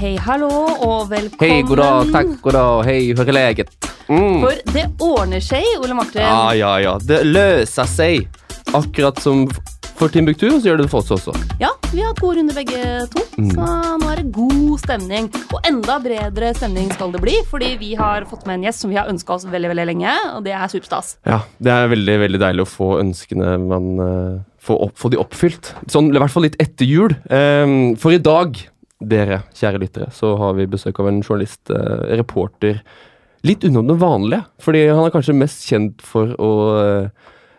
Hei, hallo, og velkommen. Hei, god dag, takk, god dag, hei, høreleget. är? Mm. For det ordner seg, Ole Martin. Ja, ja, ja, det løser seg. Akkurat som for Timbuktu, så gjør det det for oss også. Ja, vi har hatt god runde begge to, Mm. så nå er det god stemning. Og enda bredere stemning skal det bli, fordi vi har fått med en gjest som vi har ønska oss veldig veldig lenge, og det er superstas. Ja, det er veldig, veldig deilig å få ønskene man uh få, opp, få de oppfylt. Sånn, i hvert fall litt etter jul. Um, for i dag, dere kjære lyttere, så har vi besøk av en journalist, eh, reporter, litt unna det vanlige. Fordi han er kanskje mest kjent for å eh,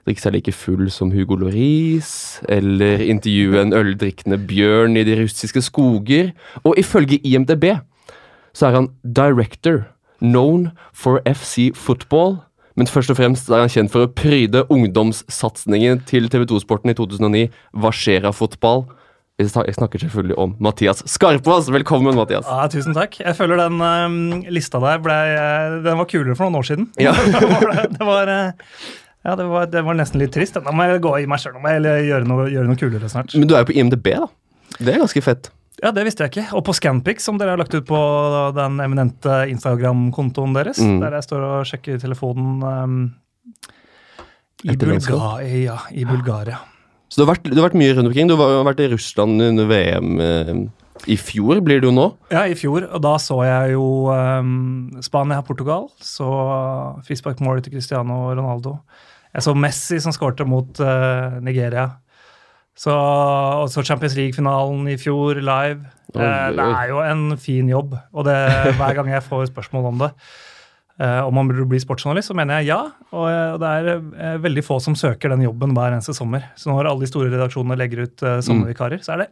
drikke seg like full som Hugo Loris, eller intervjue en øldrikkende bjørn i de russiske skoger. Og ifølge IMDb så er han director, known for FC Football. Men først og fremst er han kjent for å pryde ungdomssatsingen til TV2-sporten i 2009, Varsera Fotball. Jeg snakker selvfølgelig om Mathias Skarpaas. Velkommen, Mathias. Ja, tusen takk. Jeg føler den um, lista der ble, øh, den var kulere for noen år siden. Ja. det var, det var, øh, ja, det var, det var nesten litt trist. Da må jeg gå i meg sjøl og gjøre noe, gjøre noe kulere snart. Men du er jo på IMDb, da. Det er ganske fett. Ja, Det visste jeg ikke. Og på Scanpic, som dere har lagt ut på den eminente Instagram-kontoen deres, Mm. der jeg står og sjekker telefonen um, i, Bulga ja, i Bulgaria. Så du har vært, du har vært mye rundt omkring. Du har vært i Russland under VM eh, i fjor, blir det jo nå. Ja, i fjor. Og da så jeg jo um, Spania-Portugal. Så frisparkmålet til Cristiano Ronaldo. Jeg så Messi som skårte mot uh, Nigeria. Så, og så Champions League-finalen i fjor live. Eh, det er jo en fin jobb, og det, hver gang jeg får spørsmål om det, om man burde bli sportsjournalist, så mener jeg ja. Og, eh, det er eh, veldig få som søker den jobben hver eneste sommer. Så når alle de store redaksjonene legger ut eh, sommervikarer, så er det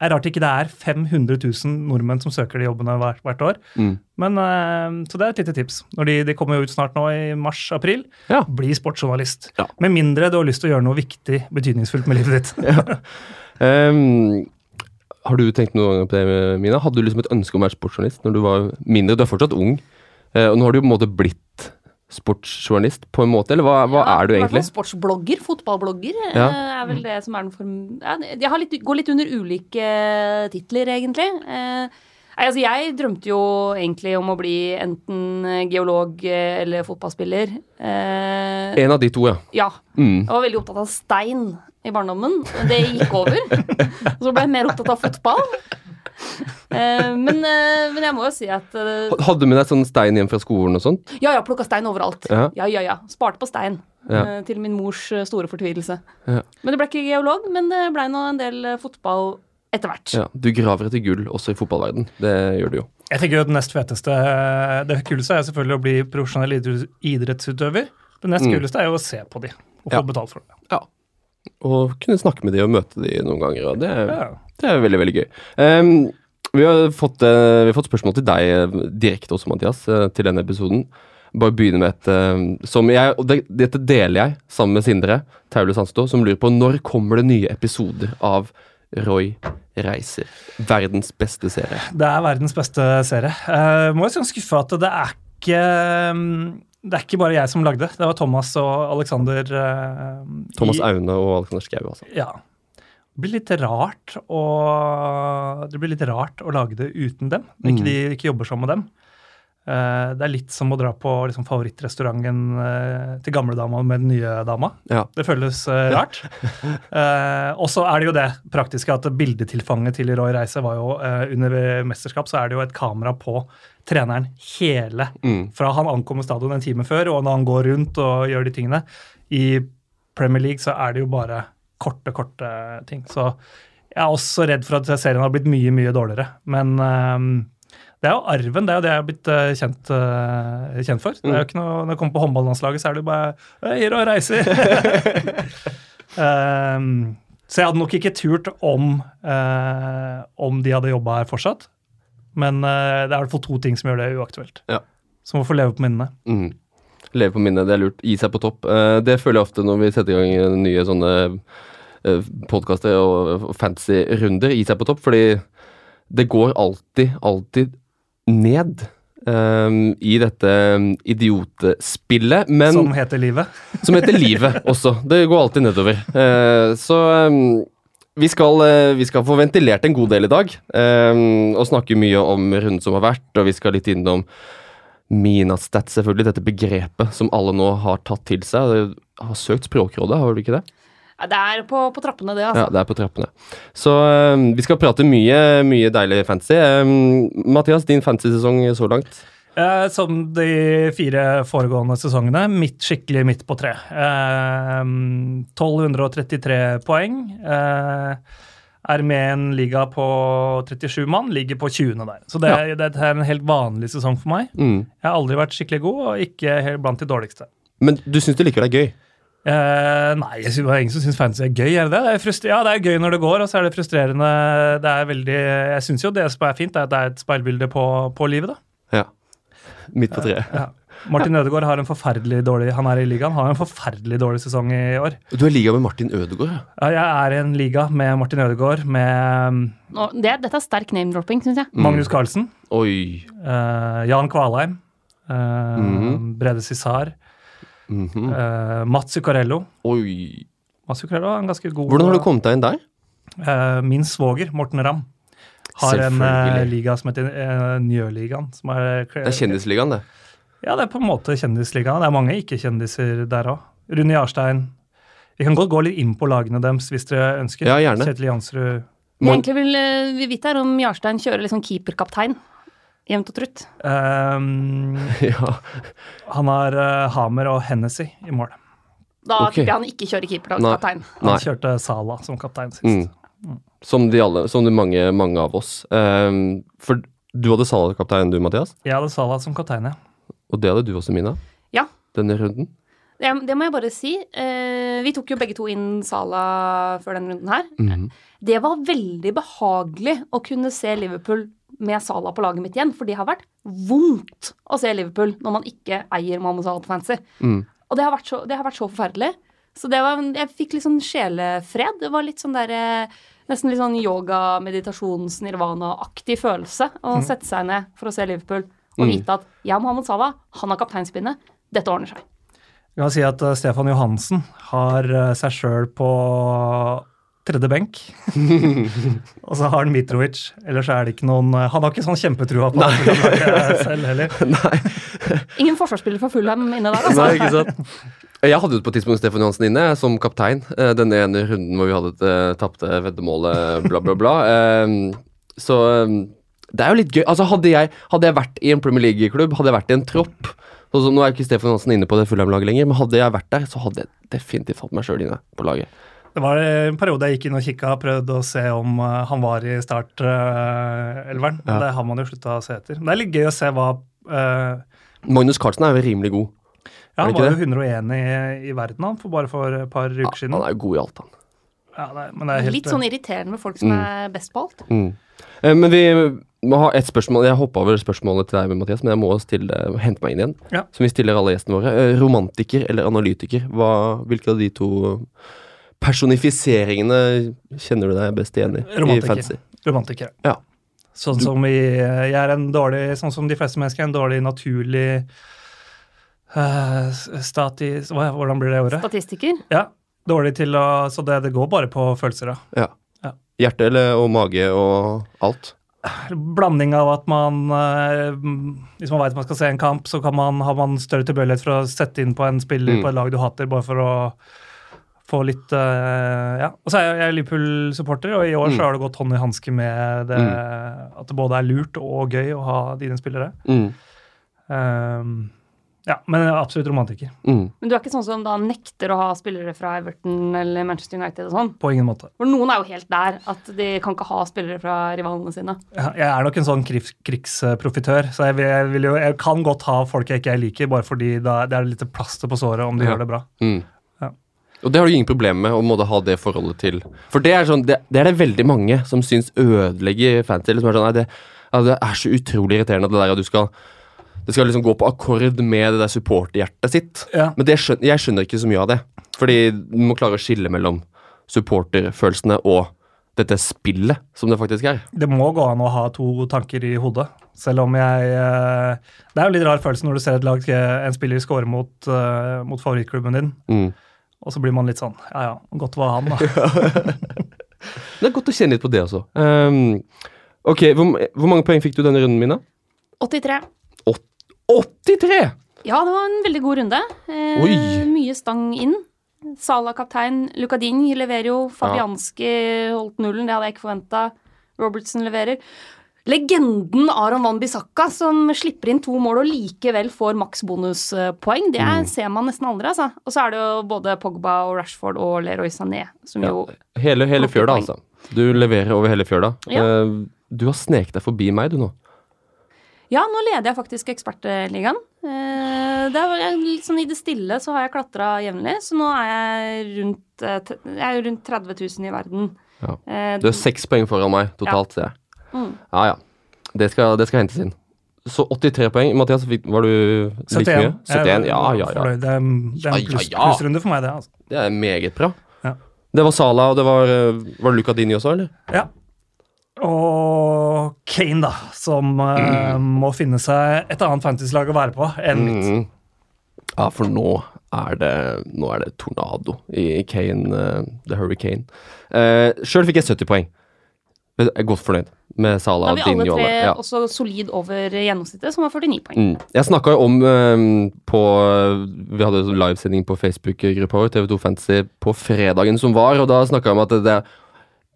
er rart ikke det er 500 000 nordmenn som søker de jobbene hvert, hvert år. Mm. Men, eh, så det er et lite tips. Når de, de kommer jo ut snart nå i mars-april. Ja. Bli sportsjournalist. Ja. Med mindre du har lyst til å gjøre noe viktig, betydningsfullt med livet ditt. Ehm, har du tenkt noen gang på det, Mina? Hadde du liksom et ønske om å være sportsjournalist når du var mindre? Du er fortsatt ung, eh, og nå har du jo på en måte blitt sportsjournalist, på en måte, eller hva, hva Ja, er du egentlig? Sportsblogger, fotballblogger, Ja. eh, er vel det som er den form... Ja, jeg har litt, går litt under ulike titler, egentlig. Eh, nei, altså, jeg drømte jo egentlig om å bli enten geolog eh, eller fotballspiller. Eh, En av de to, ja. ja. Mm. Jeg var veldig opptatt av stein i barndommen. Det gikk over. Så ble jeg mer opptatt av fotball. Eh, men, eh, men jeg må jo si at eh, Hadde du med deg sånn stein hjem fra skolen og sånt? Ja, ja, plukka stein overalt. Ja. Ja, ja, ja. Sparte på stein. Ja. Til min mors store fortvilelse. Ja. Men det ble ikke geolog, men det ble nå en del fotball etter hvert. Ja, Du graver etter gull også i fotballverden. Det gjør du jo. Jeg tenker jo at Det nest feteste, det kuleste er selvfølgelig å bli profesjonell idrettsutøver. Det nest Mm. kuleste er jo å se på de og få Ja. betalt for det. Ja. Og kunne snakke med de og møte de noen ganger. Og det, er- Ja. Det er veldig, veldig gøy. Um, vi, har fått, uh, vi har fått spørsmål til deg eh, direkte også, Mathias, uh, til denne episoden. Bare begynne med et uh, som jeg, og det, Dette deler jeg sammen med Sindre Taule Sandstå, som lurer på når kommer det nye episoder av Roy reiser. Verdens beste serie. Det er verdens beste serie. Uh, må jeg si er at det er ikke um, Det er ikke bare jeg som lagde det. Var Thomas og Alexander uh, Thomas Aune og Alexander Schou, altså. Ja. Blir litt rart å, det blir litt rart å lage det uten dem. Når ikke Mm. de ikke jobber sammen med dem. Uh, det er litt som å dra på liksom, favorittrestauranten uh, til gamledama med den nye dama. Ja. Det føles uh, rart. Og så er det jo det praktiske at bildetilfanget til Roy Reise var jo under mesterskap, så er det jo et kamera på treneren hele Mm. fra han ankommer stadion en time før, og når han går rundt og gjør de tingene. I Premier League så er det jo bare korte, korte ting. Så jeg er også redd for at serien har blitt mye, mye dårligere. Men ehm, det er jo arven. Det er jo det jeg har blitt uh, kjent, uh, kjent for. Det er jo ikke noe, Når jeg kommer på håndballandslaget, så er det jo bare Hiro Reiser! um, så jeg hadde nok ikke turt om, uh, om de hadde jobba her fortsatt. Men det er i hvert fall to ting som gjør det uaktuelt. Ja. Som å få leve på minnene. Mm. Leve på minnet, det er lurt. Gi seg på topp. Det føler jeg ofte når vi setter i gang nye sånne podkaster og, og fancy runder. Gi seg på topp, fordi det går alltid, alltid ned Um, i dette idiotespillet. Men som heter livet. som heter livet også. Det går alltid nedover. Uh, så um, Vi skal, uh, vi skal få ventilert en god del i dag, um, og snakke mye om runden som har vært, og vi skal litt innom Minastat, selvfølgelig, dette begrepet som alle nå har tatt til seg. Har søkt Språkrådet, har du ikke det? Ja, det er på, på trappene, det, altså. Ja, det er på trappene. Så um, vi skal prate mye, mye deilig fantasy. Um, Mathias, din fantasy-sesong så langt? Eh, som de fire foregående sesongene, midt skikkelig midt på tre. Eh, 1233 poeng. Eh, er med i en liga på 37 mann, ligger på 20. der. Så det, er- det er en helt vanlig sesong for meg. Mm. Jeg har aldri vært skikkelig god, og ikke helt blant de dårligste. Men du syns det likevel er gøy? Eh, nei, jeg synes, det er ingen som syns fantasy er gøy. er det det? det er ja, det er gøy når det går, og så er det frustrerende. Det er veldig, jeg syns jo det som er fint, er at det er et speilbilde på, på livet. da. Ja. Midt på treet. Ja. Martin Ødegaard har en forferdelig dårlig han er i ligaen, har en forferdelig dårlig sesong i år. Du er i liga med Martin Ødegaard, ja. Jeg er i en liga med Martin Ødegaard, med um, Nå, det, dette er sterk name-dropping, syns jeg. Mm. Magnus Carlsen, Oi. Uh, Jan Kvalheim, Uh, mm -hmm. Brede Cissar, Mhm. uh, Mats Zuccarello. Oi. Mats Zuccarello er en ganske god Hvordan har du kommet deg inn der? Uh, min svoger, Morten Ramm, har en uh, liga som heter uh, Njøligaen. Som Det er Kjendisligaen, det. Ja, det er på en måte kjendisligaen. Det er mange ikke-kjendiser der òg. Rune Jarstein. Vi kan godt gå litt inn på lagene deres hvis dere ønsker. Ja, gjerne. Kjetil Jansrud. Det jeg egentlig vil, vi vite, er om Jarstein kjører liksom keeperkaptein. Jevnt og trutt. Um, ja. han har uh, Hamer og Hennessy i mål. Da okay. tipper jeg han ikke kjører keeperkaptein. Han Nei. kjørte Sala som kaptein sist. Mm. Som de alle, som de mange, mange av oss. Um, for du hadde Sala som kaptein, du, Mathias? Jeg hadde Sala som kaptein, ja. Og det hadde du også, Mina? Ja. Denne runden? Det, det må jeg bare si. Eh, vi tok jo begge to inn Sala før denne runden her. Mhm. Det var veldig behagelig å kunne se Liverpool med Sala på laget mitt igjen, for det har vært vondt å se Liverpool når man ikke eier Mohammed Salah på fancy. Mm. Og det har vært så, det har vært så forferdelig. Så det var, jeg fikk litt sånn sjelefred. Det var litt sånn der, eh, nesten litt sånn yoga, meditasjons, nirvana-aktig følelse å sette seg ned for å se Liverpool og Mm. vite at jeg og Mohammed Salah, han har kapteinspinnet. Dette ordner seg. Vi kan si at eh, Stefan Johansen har eh, seg sjøl på tredje benk. og så har han Mitrovic. Ellers er det ikke noen eh, Han har ikke sånn kjempetrua på det selv heller. Nei. Ingen forsvarsspiller for Fulham inne der, altså. Nei, ikke sant? Jeg hadde jo på et tidspunkt Stefan Johansen inne som kaptein. eh, Den ene runden hvor vi hadde det tapte veddemålet, bla, bla, bla. Eh, så eh, det er jo litt gøy. Altså, hadde jeg, hadde jeg vært i en Premier League-klubb, hadde jeg vært i en tropp så, som Nå er ikke Stefan Johansen inne på det Fulham-laget lenger, men hadde jeg vært der, så hadde jeg definitivt fått meg sjøl inne på laget. Det var en periode jeg gikk inn og kikka, prøvde å se om eh, han var i startelveren. Men Ja. det har man jo slutta å se etter. Men det er litt gøy å se hva uh, Magnus Carlsen er jo rimelig god. Ja, Er han var jo 101 i, i verden han, for bare for et par uker siden. Han er jo god i alt, han. Ja, det men det er helt, Litt sånn irriterende med folk som Mm. er best på alt. Mm. Eh, Men vi må ha et spørsmål. Jeg hoppa over spørsmålet til deg, Mathias, men jeg må stille, hente meg inn igjen. Ja. Som vi stiller alle gjestene våre. Eh, Romantiker eller analytiker? Hva, hvilke av de to personifiseringene kjenner du deg best igjen i? i Romantiker. Ja. Sånn Du- som i, jeg er en dårlig, sånn som de fleste mennesker, en dårlig naturlig uh, stati... hva- Hvordan blir det ordet? Statistiker. Ja, dårlig til å Så det, det går bare på følelser, da. Ja. Ja. Hjerte eller, og mage og alt? Blanding av at man eh, Hvis man vet man skal se en kamp, så kan man, har man større tilbøyelighet for å sette inn på en spiller Mm. på et lag du hater, bare for å få litt uh, Ja. Og så er jeg- jeg er Liverpool-supporter, og i år Mm. så har det gått hånd i hanske med det, at det både er lurt og gøy å ha dine spillere. Mm. Um, ja, men absolutt romantiker. Mm. Men du er ikke sånn som da nekter å ha spillere fra Everton eller Manchester United og sånn? På ingen måte. For noen er jo helt der at de kan ikke ha spillere fra rivalene sine. Ja, Jeg er nok en sånn krigs, krigsprofitør, så jeg, vil, jeg, vil jo, jeg kan godt ha folk jeg ikke liker, bare fordi da, det er litt plaster på såret om de Ja. gjør det bra. Mm. Og det har du ingen problemer med å måtte ha det forholdet til For det er sånn, det, det er det veldig mange som syns ødelegger fantasy. Liksom som er sånn, nei, det, ja, det er så utrolig irriterende det der at du skal Det skal liksom gå på akkord med det der supporterhjertet sitt. Ja. Men det skjønner, jeg skjønner ikke så mye av det. Fordi du må klare å skille mellom supporterfølelsene og dette spillet som det faktisk er. Det må gå an å ha to tanker i hodet, selv om jeg eh, Det er jo litt rar følelse når du ser et lag, eh, en spiller score mot, eh, mot favorittklubben din, Mm. Og så blir man litt sånn Ja ja, godt var han, da. Det er godt å kjenne litt på det også. Um, ok, hvor, hvor mange poeng fikk du denne runden, Mina? 83. 83! Ja, det var en veldig god runde. Eh, Oi. Mye stang inn. Sala kaptein. Lukadin leverer jo. Fabianski holdt nullen, det hadde jeg ikke forventa. Robertson leverer. Legenden Aron Van Bissaka, som slipper inn to mål og likevel får maks bonuspoeng, det mm. ser man nesten aldri, altså. Og så er det jo både Pogba og Rashford og Leroy Sané som Ja, jo hele, hele fjøla, altså. Du leverer over hele fjøla. Ja. Eh, du har sneket deg forbi meg, du nå. Ja, nå leder jeg faktisk Ekspertligaen. Eh, det er litt sånn I det stille så har jeg klatra jevnlig, så nå er jeg rundt, eh, jeg er rundt 30 000 i verden. Ja. Du er seks poeng foran meg totalt, ser jeg. Mm. Ja ja. Det skal, det skal hentes inn. Så 83 poeng. Mathias, var du like mye? 71? Ja, ja, ja. Det er, det er en pluss, plussrunde for meg, det. altså. Det er meget bra. Ja. Det var Sala, og det var eh, Var det Luca Dini også, eller? Ja. Og Kane, da, som eh, må finne seg et annet fantasy-lag å være på enn mitt. Mm. Ja, for nå er det Nå er det tornado i Kane, uh, The Hurricane. Uh, Sjøl fikk jeg 70 poeng. Jeg er godt fornøyd med Da er vi alle tre Ja. også solid over gjennomsnittet, som var 49 poeng. Mm. Jeg snakka jo om um, på Vi hadde livesending på Facebook-gruppa vår, TV2 Fantasy, på fredagen som var, og da snakka jeg om at det,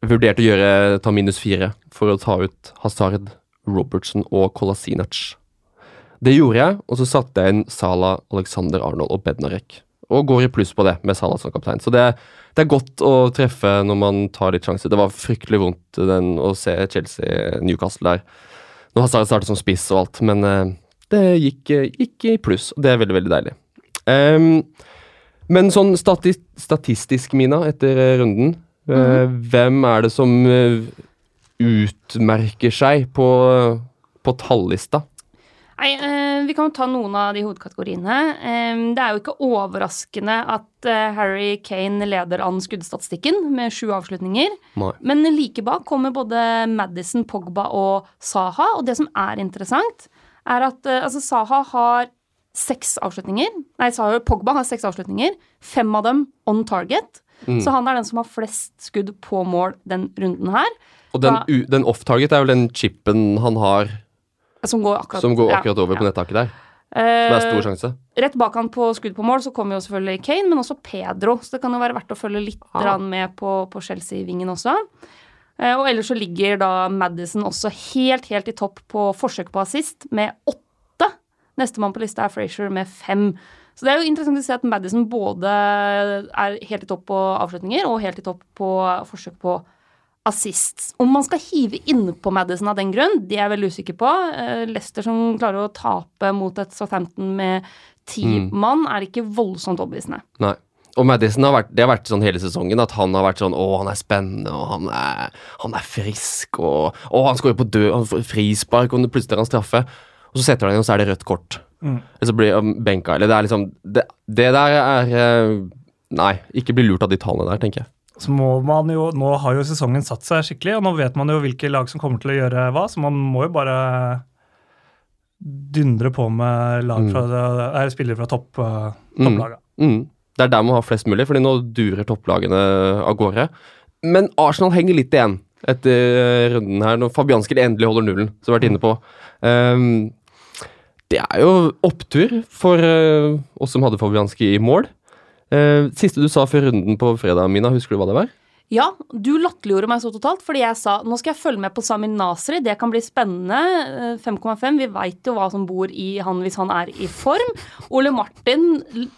jeg vurderte å gjøre ta minus fire for å ta ut Hazard, Robertson og Kolasinac. Det gjorde jeg, og så satte jeg inn Sala, Alexander Arnold og Bednarek. Og går i pluss på det med Salah som kaptein. Så det, det er godt å treffe når man tar litt sjanser. Det var fryktelig vondt den, å se Chelsea-Newcastle der. Nå har Sara startet som spiss og alt, men eh, det gikk, eh, gikk i pluss. og Det er veldig, veldig deilig. Um, men sånn stati statistisk, Mina, etter eh, runden. eh, hvem er det som eh, utmerker seg på, på tallista? Nei, eh, Vi kan jo ta noen av de hovedkategoriene. Det er jo ikke overraskende at eh, Harry Kane leder an skuddstatistikken med sju avslutninger. Nei. Men like bak kommer både Madison, Pogba og Saha. Og det som er interessant, er at eh, altså, Saha har seks avslutninger. Nei, Saha, Pogba har seks avslutninger. Fem av dem on target. Så han er den som har flest skudd på mål den runden her. Og den, den off-target er vel den chipen han har Som går akkurat, som går akkurat over på ja. nettaket der. Som er Eh, stor sjanse. Rett bak han på skudd på mål så kommer jo selvfølgelig Kane, men også Pedro. Så det kan jo være verdt å følge litt Ah. med på, på Chelsea-vingen også. Eh, og ellers så ligger da Madison også helt, helt i topp på forsøk på assist med åtte. Nestemann på lista er Frazier med fem. Så det er jo interessant å se at Madison både er helt i topp på avslutninger og helt i topp på forsøk på assists. Om man skal hive innpå Madison av den grunn, det er jeg veldig usikker på. Eh, Leicester som klarer å tape mot et Southampton med ti Mm. mann, er ikke voldsomt overbevisende. Nei. Og Madison har vært, det har vært sånn hele sesongen at han har vært sånn Å, han er spennende, og han er, han er frisk, og Å, han skårer på død, han får frispark, og plutselig er han straffe. Og så setter han inn, og så er det rødt kort. Mm. Eller så blir han benka. Eller det er liksom Det, det der er eh, Nei, ikke bli lurt av de tallene der, tenker jeg. Så må man jo, Nå har jo sesongen satt seg skikkelig, og nå vet man jo hvilke lag som kommer til å gjøre hva, så man må jo bare dundre på med lag fra, mm. spillere fra topp, topplaga. Mm. Det er der man har flest mulig, fordi nå durer topplagene av gårde. Men Arsenal henger litt igjen etter eh, runden her, når Fabianski endelig holder nullen, som vi har vært inne på. Um, det er jo opptur for uh, oss som hadde Fabianski i mål. Eh, siste du sa før runden på fredag, Mina, husker du hva det var? Ja, du latterliggjorde meg så totalt, fordi jeg sa nå skal jeg følge med på Samin Nasri, det kan bli spennende. Eh, 5,5, vi veit jo hva som bor i han hvis han er i form. Ole Martin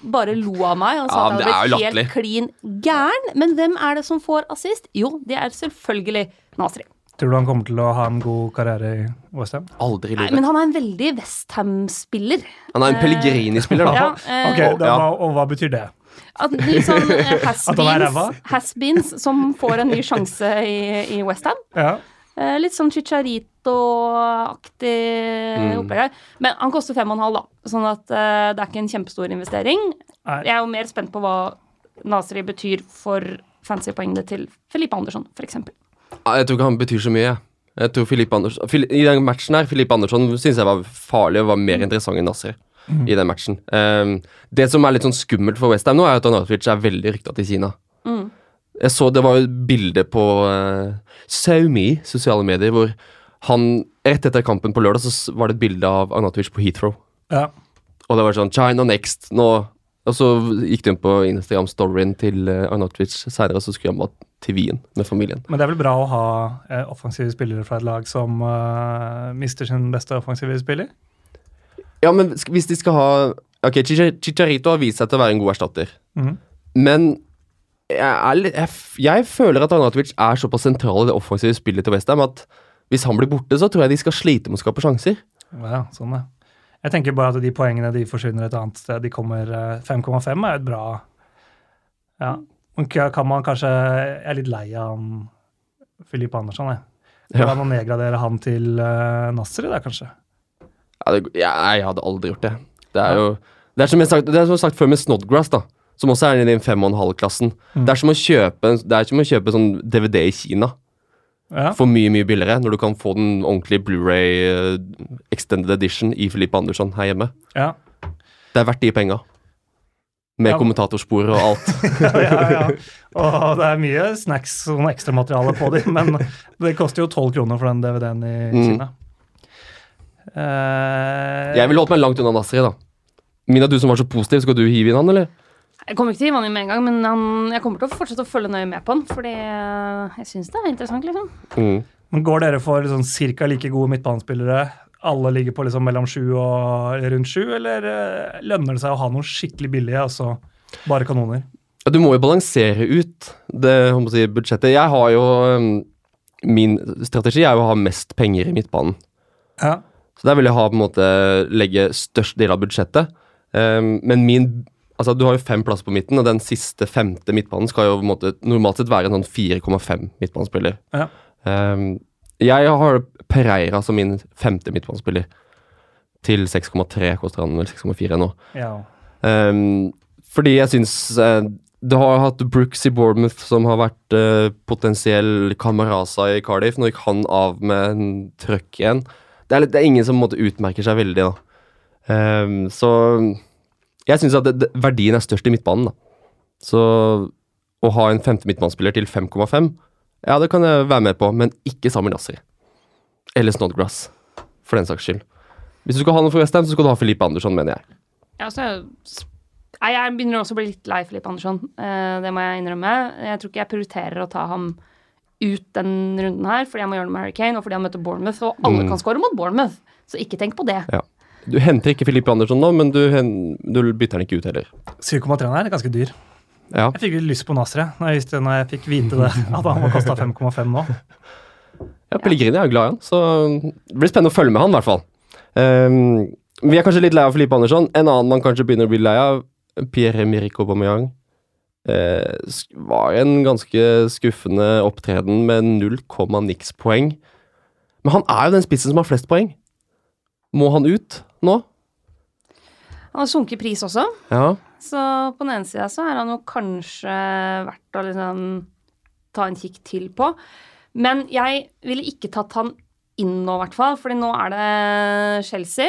bare lo av meg og sa Ja, at jeg han hadde blitt helt klin gæren. Men hvem er det som får assist? Jo, det er selvfølgelig Nasri. Tror du han kommer til å ha en god karriere i Westham? Aldri i livet. men han er en veldig Westham-spiller. Han er en Pellegrini-spiller, da. Ja, eh, okay, Og- da, ja. Og hva betyr det? At litt sånn eh, At han er ræva? has-beens som får en ny sjanse i, i Westham. Ja. Eh, litt sånn Chicharito-aktig Mm. opplegg. Men han koster fem og en halv, da. Sånn at eh, det er ikke en kjempestor investering. Nei. Jeg er jo mer spent på hva Nasri betyr for fancy-poengene til Felipe Andersson, f.eks. Ja, Jeg tror ikke han betyr så mye. jeg. Tror Filip Andersson, I den matchen her, Filipe Andersson syns jeg var farlig og var mer interessant enn Nasser. I den matchen. Um, det som er litt sånn skummelt for Westham nå, er at Arnautovic er veldig rykta til Kina. Mm. Jeg så det var jo et bilde på uh, Saumi, sosiale medier, hvor han Rett etter kampen på lørdag så var det et bilde av Agnatovic på Heathrow. Ja. Og det var sånn China next. Nå Og så gikk de inn på Instagram-storyen til uh, senere, seinere, og så skulle han bare til Wien med familien. Men det er vel bra å ha eh, offensive spillere fra et lag som uh, mister sin beste offensive spiller? Ja, men hvis de skal ha Ok, Chicharito har vist seg til å være en god erstatter. Mm. Men jeg, er, litt- jeg, jeg føler at Arnautovic er såpass sentral i det offensive spillet til Westham at hvis han blir borte, så tror jeg de skal slite med å skape sjanser. Ja, sånn det. Jeg tenker bare at de poengene de forsvinner et annet sted. De kommer eh, 5,5 er et bra Ja. men Kan man kanskje Jeg er litt lei av Filip Andersson, jeg. Ja. Kan man nedgradere han til uh, Nasri der, kanskje? Ja, jeg, hadde aldri gjort det. Det er jo Det er som jeg sagt, som jeg sagt før med Snodgrass, da. Som også er i den fem og en halv-klassen. Mm. Det er som å kjøpe Det er som å kjøpe sånn DVD i Kina Ja. for mye, mye billigere, når du kan få den ordentlige Blu-ray eh, extended edition i Filippe Andersson her hjemme. ja. Det er verdt de penga. Med Ja. kommentatorspor og alt. ja, ja, ja. Og det er mye snacks og noe ekstramateriale på dem, men det koster jo 12 kroner for den DVD-en i Mm. Eh, Jeg ville holdt meg langt unna Nasri, da. Mina, du som var så positiv, skal du hive inn han, eller? Jeg kommer ikke til å hive han inn med en gang, men han, jeg kommer til å fortsette å følge nøye med på han. Fordi eh, jeg syns det er interessant, liksom. Mm. Men går dere for sånn cirka like gode midtbanespillere? Alle ligger på liksom mellom sju og rundt sju, eller eh, lønner det seg å ha noe skikkelig billige, altså bare kanoner? Ja, du må jo balansere ut det jeg må si, budsjettet. Jeg har jo um, Min strategi er jo å ha mest penger i midtbanen. Ja. Så der vil jeg ha på en måte legge størst del av budsjettet. Um, men min Altså, du har jo fem plasser på midten, og den siste femte midtbanen skal jo på en måte normalt sett være en sånn 4,5 midtbanespiller. Ja. Um, jeg har Pereira som min femte midtbanespiller. Til 6,3 koster han vel 6,4 nå. ja. Um, fordi jeg syns uh, det har hatt Brooks i Bournemouth som har vært uh, potensiell kamerasa i Cardiff. Nå gikk han av med en trøkk igjen. Det er, litt, det er ingen som måte utmerker seg veldig, da. Um, så jeg syns at det, verdien er størst i midtbanen, da. Så å ha en femte midtbanespiller til 5,5, ja, det kan jeg være med på, men ikke Samuel Nasri. Eller Snodgrass, for den saks skyld. Hvis du skal ha noe for Westham, så skal du ha Filipe Andersson, mener jeg. Ja, så Nei, jeg begynner også å bli litt lei Filip Andersson. Eh, det må jeg innrømme. Jeg tror ikke jeg prioriterer å ta ham ut den runden her, fordi jeg må gjøre det med Harry Kane, og fordi han møter Bournemouth, og alle Mm. kan score mot Bournemouth. Så ikke tenk på det. Du henter ikke Filippe Andersson nå, men du, hen, du bytter han ikke ut heller. 7,3 er ganske dyr. Ja. Jeg fikk litt lyst på Nasre når jeg, når jeg fikk vite det, at han var kosta 5,5 nå. ja, Pellegrini er jo glad i han, så det blir spennende å følge med han, i hvert fall. Um, vi er kanskje litt lei av Filipe Andersson. En annen man kanskje begynner å bli lei av, Pierre-Emerick Aubameyang. Eh, var en ganske skuffende opptreden med 0, niks poeng. Men han er jo den spissen som har flest poeng. Må han ut nå? Han har sunket pris også, Ja. så på den ene sida så er han jo kanskje verdt å liksom ta en kikk til på. Men jeg ville ikke tatt han inn nå, i hvert fall, fordi nå er det Chelsea,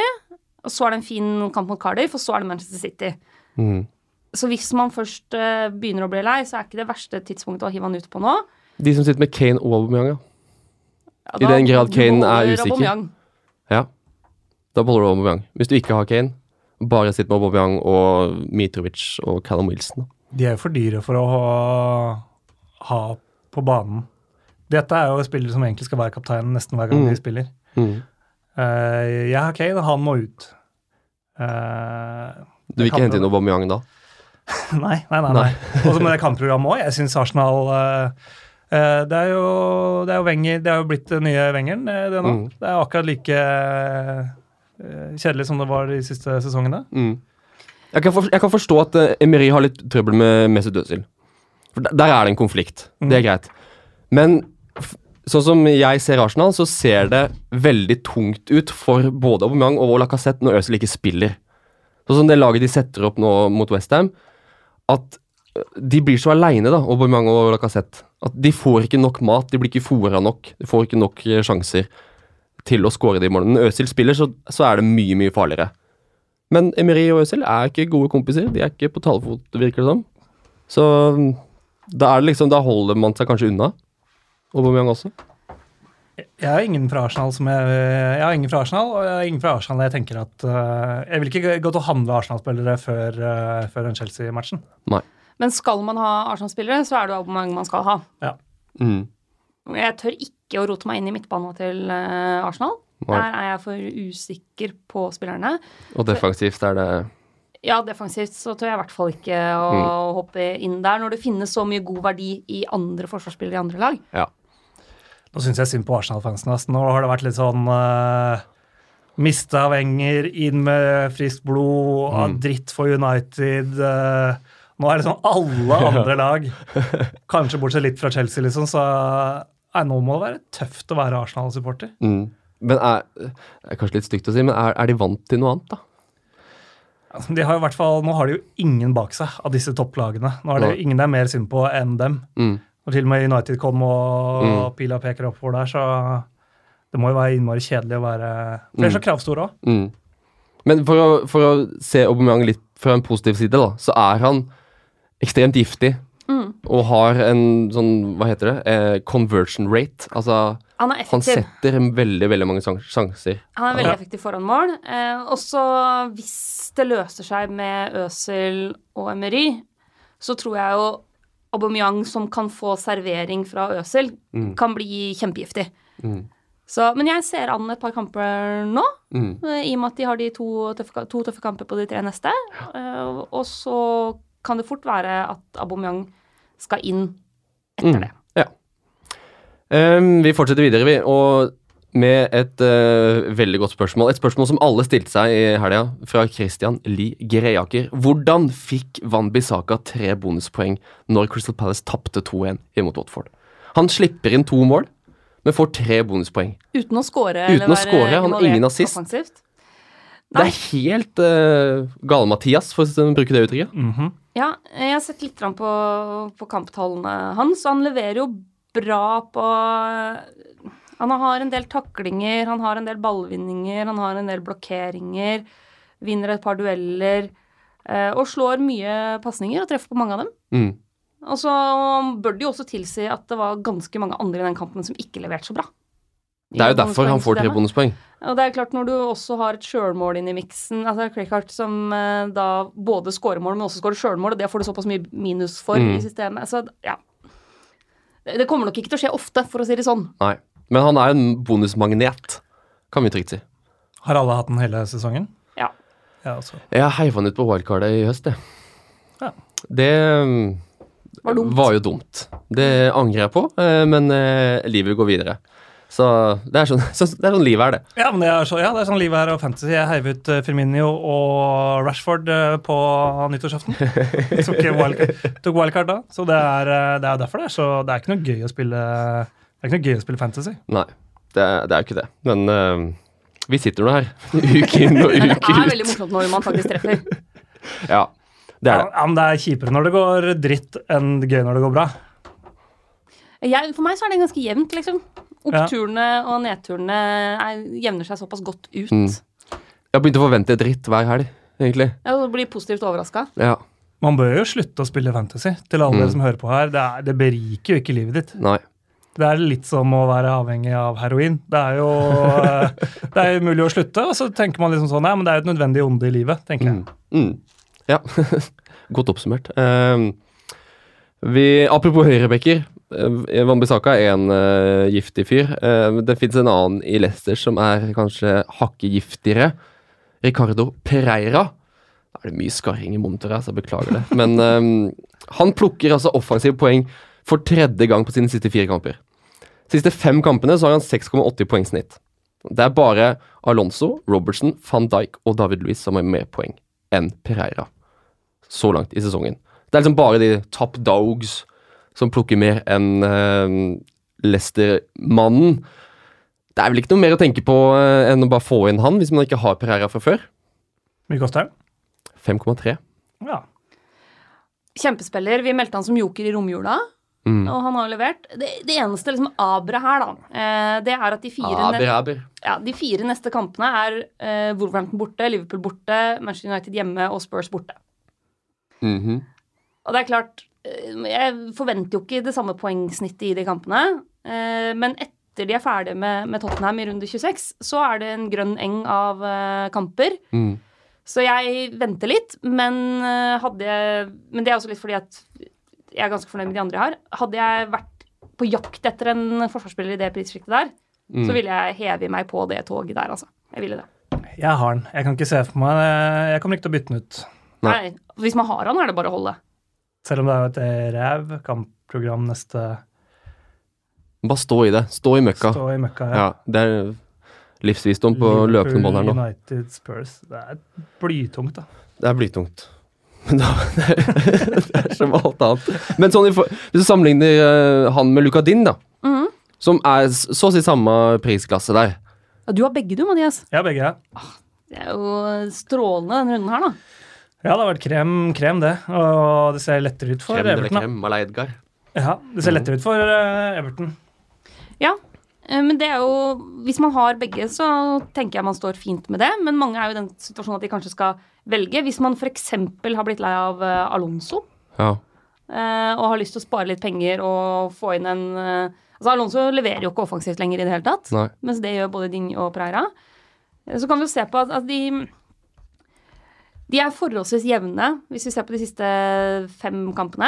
og så er det en fin kamp mot Cardiff, og så er det Manchester City. Mm. Så hvis man først uh, begynner å bli lei, så er ikke det verste tidspunktet å hive han ut på nå. De som sitter med Kane og Aubameyang, ja. Ja, I den grad Kane er usikker. Aubameyang. Ja. Da beholder du Aubameyang. Hvis du ikke har Kane, bare sitt med Aubameyang og Mitrovic og Callum Wilson. De er jo for dyre for å ha, ha på banen. Dette er jo spillere som egentlig skal være kapteinen nesten hver gang Mm. de spiller. Mm. Uh, jeg har Kane, han må ut. Uh, Du vil ikke hente inn Aubameyang da? nei, nei, nei. nei. Og så med det kampprogrammet òg. Jeg syns Arsenal eh, eh, det, er jo, det er Wenger, det er jo blitt den nye Wengeren, eh, det nå. Mm. Det er akkurat like kjedelig som det var de siste sesongene. Mm. Jeg, kan for, jeg kan forstå at uh, Emery har litt trøbbel med Mesut Özil. For der, der er det en konflikt. Mm. Det er greit. Men sånn som jeg ser Arsenal, så ser det veldig tungt ut for både Aubameyang og Lacassette når Özil ikke spiller. Sånn som det laget de setter opp nå mot Westham, at uh, de blir så aleine, da, Aubameyang og Lacassette. At de får ikke nok mat, de blir ikke fora nok. De får ikke nok eh, sjanser til å skåre de målene. Når Øzil spiller, så, så er det mye, mye farligere. Men Emery og Øzil er ikke gode kompiser. De er ikke på talefot, virker det som. Så Da, er det liksom, da holder man seg kanskje unna. Aubameyang også. Jeg har ingen fra Arsenal som jeg, jeg har ingen fra Arsenal, og jeg har ingen fra Arsenal jeg tenker at uh, Jeg vil ikke gå til å handle Arsenal-spillere før, uh, før den Chelsea-matchen. Nei. Men skal man ha Arsenal-spillere, så er det jo Aubameyang man skal ha. Mm. Jeg tør ikke å rote meg inn i midtbanen til uh, Arsenal. Nei. Der er jeg for usikker på spillerne. Og defensivt er det Ja, defensivt så tør jeg i hvert fall ikke å Mm. hoppe inn der, når det finnes så mye god verdi i andre forsvarsspillere i andre lag. Ja. Nå syns jeg synd på Arsenal-fansen. Nå har det vært litt sånn uh, Mista Wenger, inn med friskt blod, Mm. dritt for United. Uh, nå er det sånn alle andre lag, kanskje bortsett litt fra Chelsea, liksom, så nei, nå må det være tøft å være Arsenal-supporter. Mm. Men er, er kanskje litt stygt å si, men er, er de vant til noe annet, da? Altså, De har jo i hvert fall, Nå har de jo ingen bak seg av disse topplagene. Nå er det jo ingen det er mer synd på enn dem. Mm. Og til og med United kom og Mm. pila peker oppover der, så det må jo være innmari kjedelig å være For de er så kravstore òg. Mm. Men for å, for å se Aubameyang litt fra en positiv side, da, så er han ekstremt giftig. Mm. Og har en sånn, hva heter det, eh, conversion rate. Altså, Han er han setter veldig, veldig mange sjanser. Han er veldig Ja. effektiv foran mål. Eh, også hvis det løser seg med Øsel og Emery, så tror jeg jo Aubameyang som kan få servering fra Øsil, Mm. kan bli kjempegiftig. Mm. Så, men jeg ser an et par kamper nå, Mm. eh, i og med at de har de to tøffe, to tøffe kamper på de tre neste. Uh, og så kan det fort være at Aubameyang skal inn etter Mm. det. Ja. Um, vi fortsetter videre, vi. Og med et uh, veldig godt spørsmål. Et spørsmål som alle stilte seg i helga, fra Christian Lie Greaker. Hvordan fikk Van Bissaka tre bonuspoeng når Crystal Palace tapte 2-1 imot Watford? Han slipper inn to mål, men får tre bonuspoeng. Uten å score Uten eller å være score, han har ingen assist. offensivt. Det er helt uh, gale-Mathias, for å bruke det uttrykket. Mhm. Ja, jeg har sett litt på, på kamptallene hans. Han leverer jo bra på Han har en del taklinger, han har en del ballvinninger, han har en del blokkeringer. Vinner et par dueller. eh, Og slår mye pasninger og treffer på mange av dem. Mm. Og så bør det jo også tilsi at det var ganske mange andre i den kampen som ikke leverte så bra. Det er jo derfor han får tre bonuspoeng. Og det er klart Når du også har et sjølmål inn i miksen altså Crickart som eh, da både scorer mål, men også scorer sjølmål, og det får du såpass mye minus for Mm. i systemet. Så ja. Det det kommer nok ikke til å skje ofte, for å si det sånn. Nei. Men han er en bonusmagnet, kan vi trygt si. Har alle hatt den hele sesongen? Ja. Jeg, også. Jeg heiv han ut på wildcardet i høst, jeg. Ja. Det Var dumt. var jo dumt. Det angrer jeg på, eh, men eh, livet går videre. Så det er sånn, så, det er sånn livet er, det. Ja, men det er, så, ja, det er sånn livet her og fantasy. Jeg heiv ut Firminio Firmino og Rashford eh, på nyttårsaften. tok, wildcard, tok wildcard da. Så det er, eh, det er derfor det er så Det er ikke noe gøy å spille Det er ikke noe gøy å spille fantasy. Nei, det, er- det er jo ikke det. Men uh, vi sitter nå her, uke inn og Men det er veldig morsomt når man faktisk treffer. Ja, det er det. ja, men det er kjipere når det går dritt enn gøy når det går bra. Jeg, for meg så er det ganske jevnt, liksom. Oppturene og nedturene er, jevner seg såpass godt ut. Mm. Jeg har begynt å forvente dritt hver helg, egentlig. Ja, og blir positivt overraska. Ja, Man bør jo slutte å spille fantasy, til alle Mm. dere som hører på her. Det, er, det beriker jo ikke livet ditt. nei. Det er litt som å være avhengig av heroin. Det er jo eh, det er umulig å slutte, og så tenker man liksom sånn Nei, men det er jo et nødvendig onde i livet, tenker jeg. Mm. Mm. Ja, godt oppsummert. Um, vi, apropos høyrebekker. Uh, Wambisaka er en uh, giftig fyr. Uh, det fins en annen i Leicester som er kanskje hakket giftigere. Ricardo Pereira. Da er det mye skarring i monitoret, så jeg beklager det. Men um, han plukker altså offensive poeng for tredje gang på sine siste fire kamper. Siste fem kampene så har han 6,80 poengsnitt. Det er bare Alonso, Robertson, van Dijk og David Luiz som har mer poeng enn Pereira så langt i sesongen. Det er liksom bare de top dogs som plukker mer enn uh, Leicester-mannen. Det er vel ikke noe mer å tenke på uh, enn å bare få inn han, hvis man ikke har Pereira fra før. Mye koster han? 5,3. Ja. Kjempespiller. Vi meldte han som joker i romjula, Mm. og han har levert. Det, det eneste liksom abra her, da, eh, det er at de fire, Aber, aber. ja, de fire neste kampene er eh, Wolverhampton borte, Liverpool borte, Manchester United hjemme og Spurs borte. Mhm. Og det er klart, Jeg forventer jo ikke det samme poengsnittet i de kampene. eh, Men etter de er ferdige med, med Tottenham i runde 26, så er det en grønn eng av eh, kamper. Mm. Så jeg venter litt, men eh, hadde jeg Men det er også litt fordi at jeg er ganske fornøyd med de andre jeg har. Hadde jeg vært på jakt etter en forsvarsspiller i det prissjiktet der, Mm. så ville jeg heve meg på det toget der, altså. Jeg ville det. Jeg har den. Jeg kan ikke se for meg Jeg kommer ikke til å bytte den ut. Nei. Nei. Hvis man har den, er det bare å holde. Selv om det er et ræv kampprogram neste Bare stå i det. Stå i møkka. Stå i møkka. Ja, det er livsvisdom på løpende bånd her nå. United Spurs. Det er blytungt, da. Det er blytungt. Men da, det, er, det er som alt annet. Men sånn, hvis du sammenligner eh, han med Luka Din, da, Mhm. som er så å si samme prisklasse der Ja, du har begge du, Mathias. Ja, begge. Ja. Det er jo strålende denne runden her, da. ja, det har vært krem, krem, det. Og det ser lettere ut for Krem eller Everton. krem, eller Edgar. Ja, det ser lettere ut for eh, Everton. Ja, men det er jo Hvis man har begge, så tenker jeg man står fint med det. Men mange er jo i den situasjonen at de kanskje skal velge. Hvis man f.eks. har blitt lei av eh, Alonso Ja. eh, og har lyst til å spare litt penger og få inn en eh, Altså Alonso leverer jo ikke offensivt lenger i det hele tatt, Nei. mens det gjør både Ding og Preira. Eh, Så kan vi jo se på at, at de de er forholdsvis jevne, hvis vi ser på de siste fem kampene.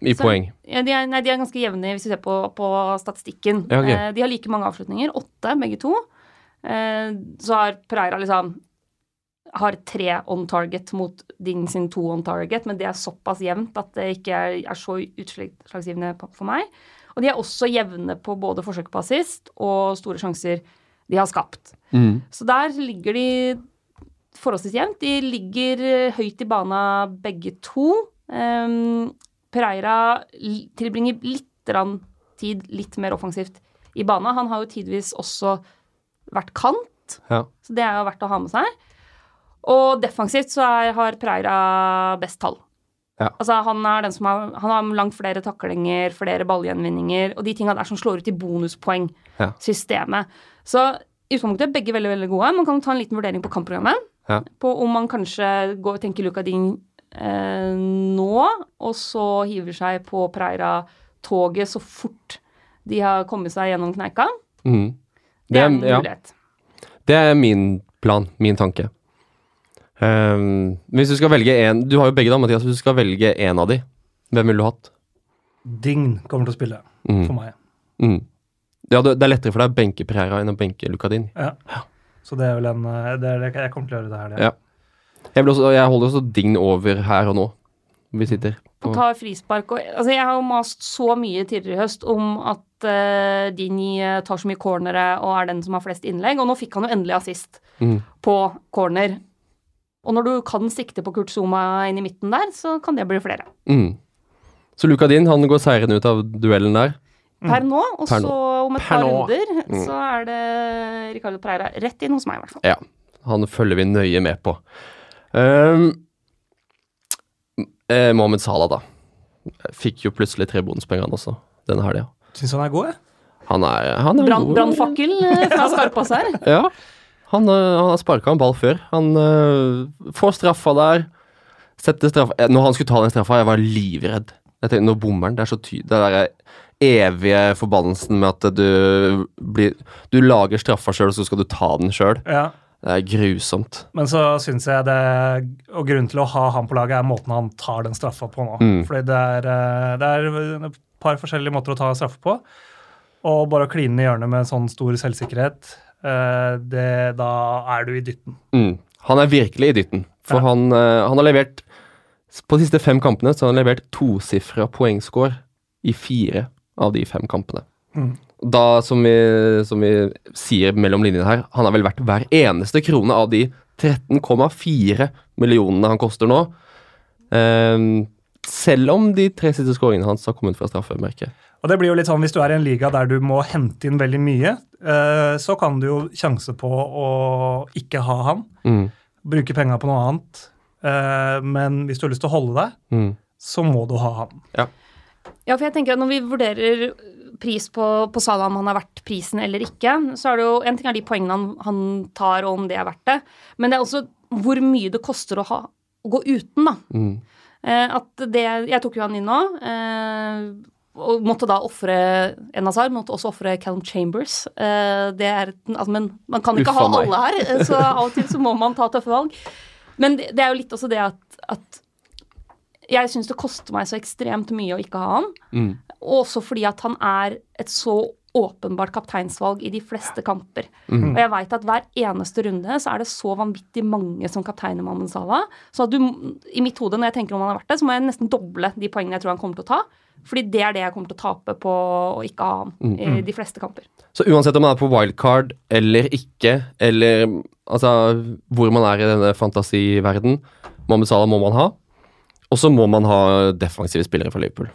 I Så- poeng. Ja, de, er, nei, de er ganske jevne hvis vi ser på, på statistikken. Ja, okay. eh, de har like mange avslutninger, åtte begge to. Eh, så har Pereira liksom har tre on target mot Ding sin to on target, men det er såpass jevnt at det ikke er, er så utslagsgivende for meg. Og de er også jevne på både forsøk på assist og store sjanser de har skapt. Mm. Så der ligger de forholdsvis jevnt. De ligger eh, høyt i bana begge to. Um, Pereira tilbringer litt tid litt mer offensivt i bana. Han har jo tidvis også vært kant, Ja. så det er jo verdt å ha med seg. Og defensivt så er, har Pereira best tall. Ja. Altså Han er den som har, han har langt flere taklinger, flere ballgjenvinninger og de tinga der som slår ut i bonuspoengsystemet. Så i utgangspunktet er begge veldig veldig gode. Man kan ta en liten vurdering på kampprogrammet. Ja. På om man kanskje går tenker Luka Ding eh, nå, og så hiver seg på Preira-toget så fort de har kommet seg gjennom kneika. Mm. Det er en ja, det er min plan, min tanke. Um, hvis du skal velge én Du har jo begge, da, Mathias. Hvis du skal velge en av de, hvem ville du hatt? Dign kommer til å spille Mm. for meg. Mm. Ja, det, det er lettere for deg å benke Pereira enn å benke Lucadin. Ja. Så det er vel en eh, det er det jeg kommer til å gjøre det her. Det. Ja. Jeg, også, jeg holder også Dign over her og nå. Vi sitter Og på tar frispark. Og, altså jeg har jo mast så mye tidligere i høst om at uh, Dini eh, tar så mye cornere og er den som har flest innlegg, og nå fikk han jo endelig assist mm. på corner. Og når du kan sikte på Kurt Zuma inn i midten der, så kan det bli flere. Mm. Så Lucadin han går seirende ut av duellen der. Per nå, og Per så om et par runder, Mm. så er det Ricardo Preira rett inn hos meg, i hvert fall. Ja, han følger vi nøye med på. Um, eh, Mohammed Salah, da. Fikk jo plutselig tre bonuspenger han også, denne helga. Syns han er god, jeg. Han er, han er Brand, god. Brannfakkel eh, fra Skarpaas her. Ja. Han, øh, han har sparka en ball før. Han uh, får straffa der. Setter straffa Eh, Når han skulle ta den straffa, jeg var livredd. Jeg tenkte, Nå bommer han. Det er så tydelig. Det derre evige forbannelsen med at du blir Du lager straffa sjøl, og så skal du ta den sjøl. Ja. Det er grusomt. Men så syns jeg det Og grunnen til å ha han på laget, er måten han tar den straffa på nå. Mm. Fordi det er, eh, det er et par forskjellige måter å ta straffe på. Og bare å kline i hjørnet med sånn stor selvsikkerhet, eh, det, da er du i dytten. Mm. Han er virkelig i dytten. For Ja. han, øh, han har levert På de siste fem kampene så har han levert tosifra poengscore i fire av de fem kampene. Mm. Da, som vi, som vi sier mellom linjene her, han har vel vært hver eneste krone av de 13,4 millionene han koster nå. Um, selv om de tre siste skåringene hans har kommet fra straffemerket. Og det blir jo litt sånn Hvis du er i en liga der du må hente inn veldig mye, uh, så kan du jo sjanse på å ikke ha han. Mm, Bruke penga på noe annet. Uh, men hvis du har lyst til å holde deg, mm, så må du ha han. Ja, for jeg tenker at når vi vurderer pris på, på Salah, om han er verdt prisen eller ikke, så er det jo En ting er de poengene han, han tar, og om det er verdt det, men det er også hvor mye det koster å, ha, å gå uten, da. mm. Eh, at det Jeg tok jo han inn nå. Eh, og måtte da ofre En Hazard, måtte også ofre Callum Chambers. Eh, det er altså, Men man kan ikke Uffa ha meg. alle her, eh, så av og til så må man ta tøffe valg. Men det, det er jo litt også det at, at jeg syns det koster meg så ekstremt mye å ikke ha han. Mm. Også fordi at han er et så åpenbart kapteinsvalg i de fleste kamper. Mm. Og jeg veit at hver eneste runde så er det så vanvittig mange som kapteiner Mohammed Salah. Så at du, i mitt hode, når jeg tenker om han har vært det, så må jeg nesten doble de poengene jeg tror han kommer til å ta. Fordi det er det jeg kommer til å tape på å ikke ha han Mhm. i de fleste kamper. Så uansett om man er på wildcard eller ikke, eller altså hvor man er i denne fantasiverden, Mohammed Salah må man ha. Og så må man ha defensive spillere fra Liverpool.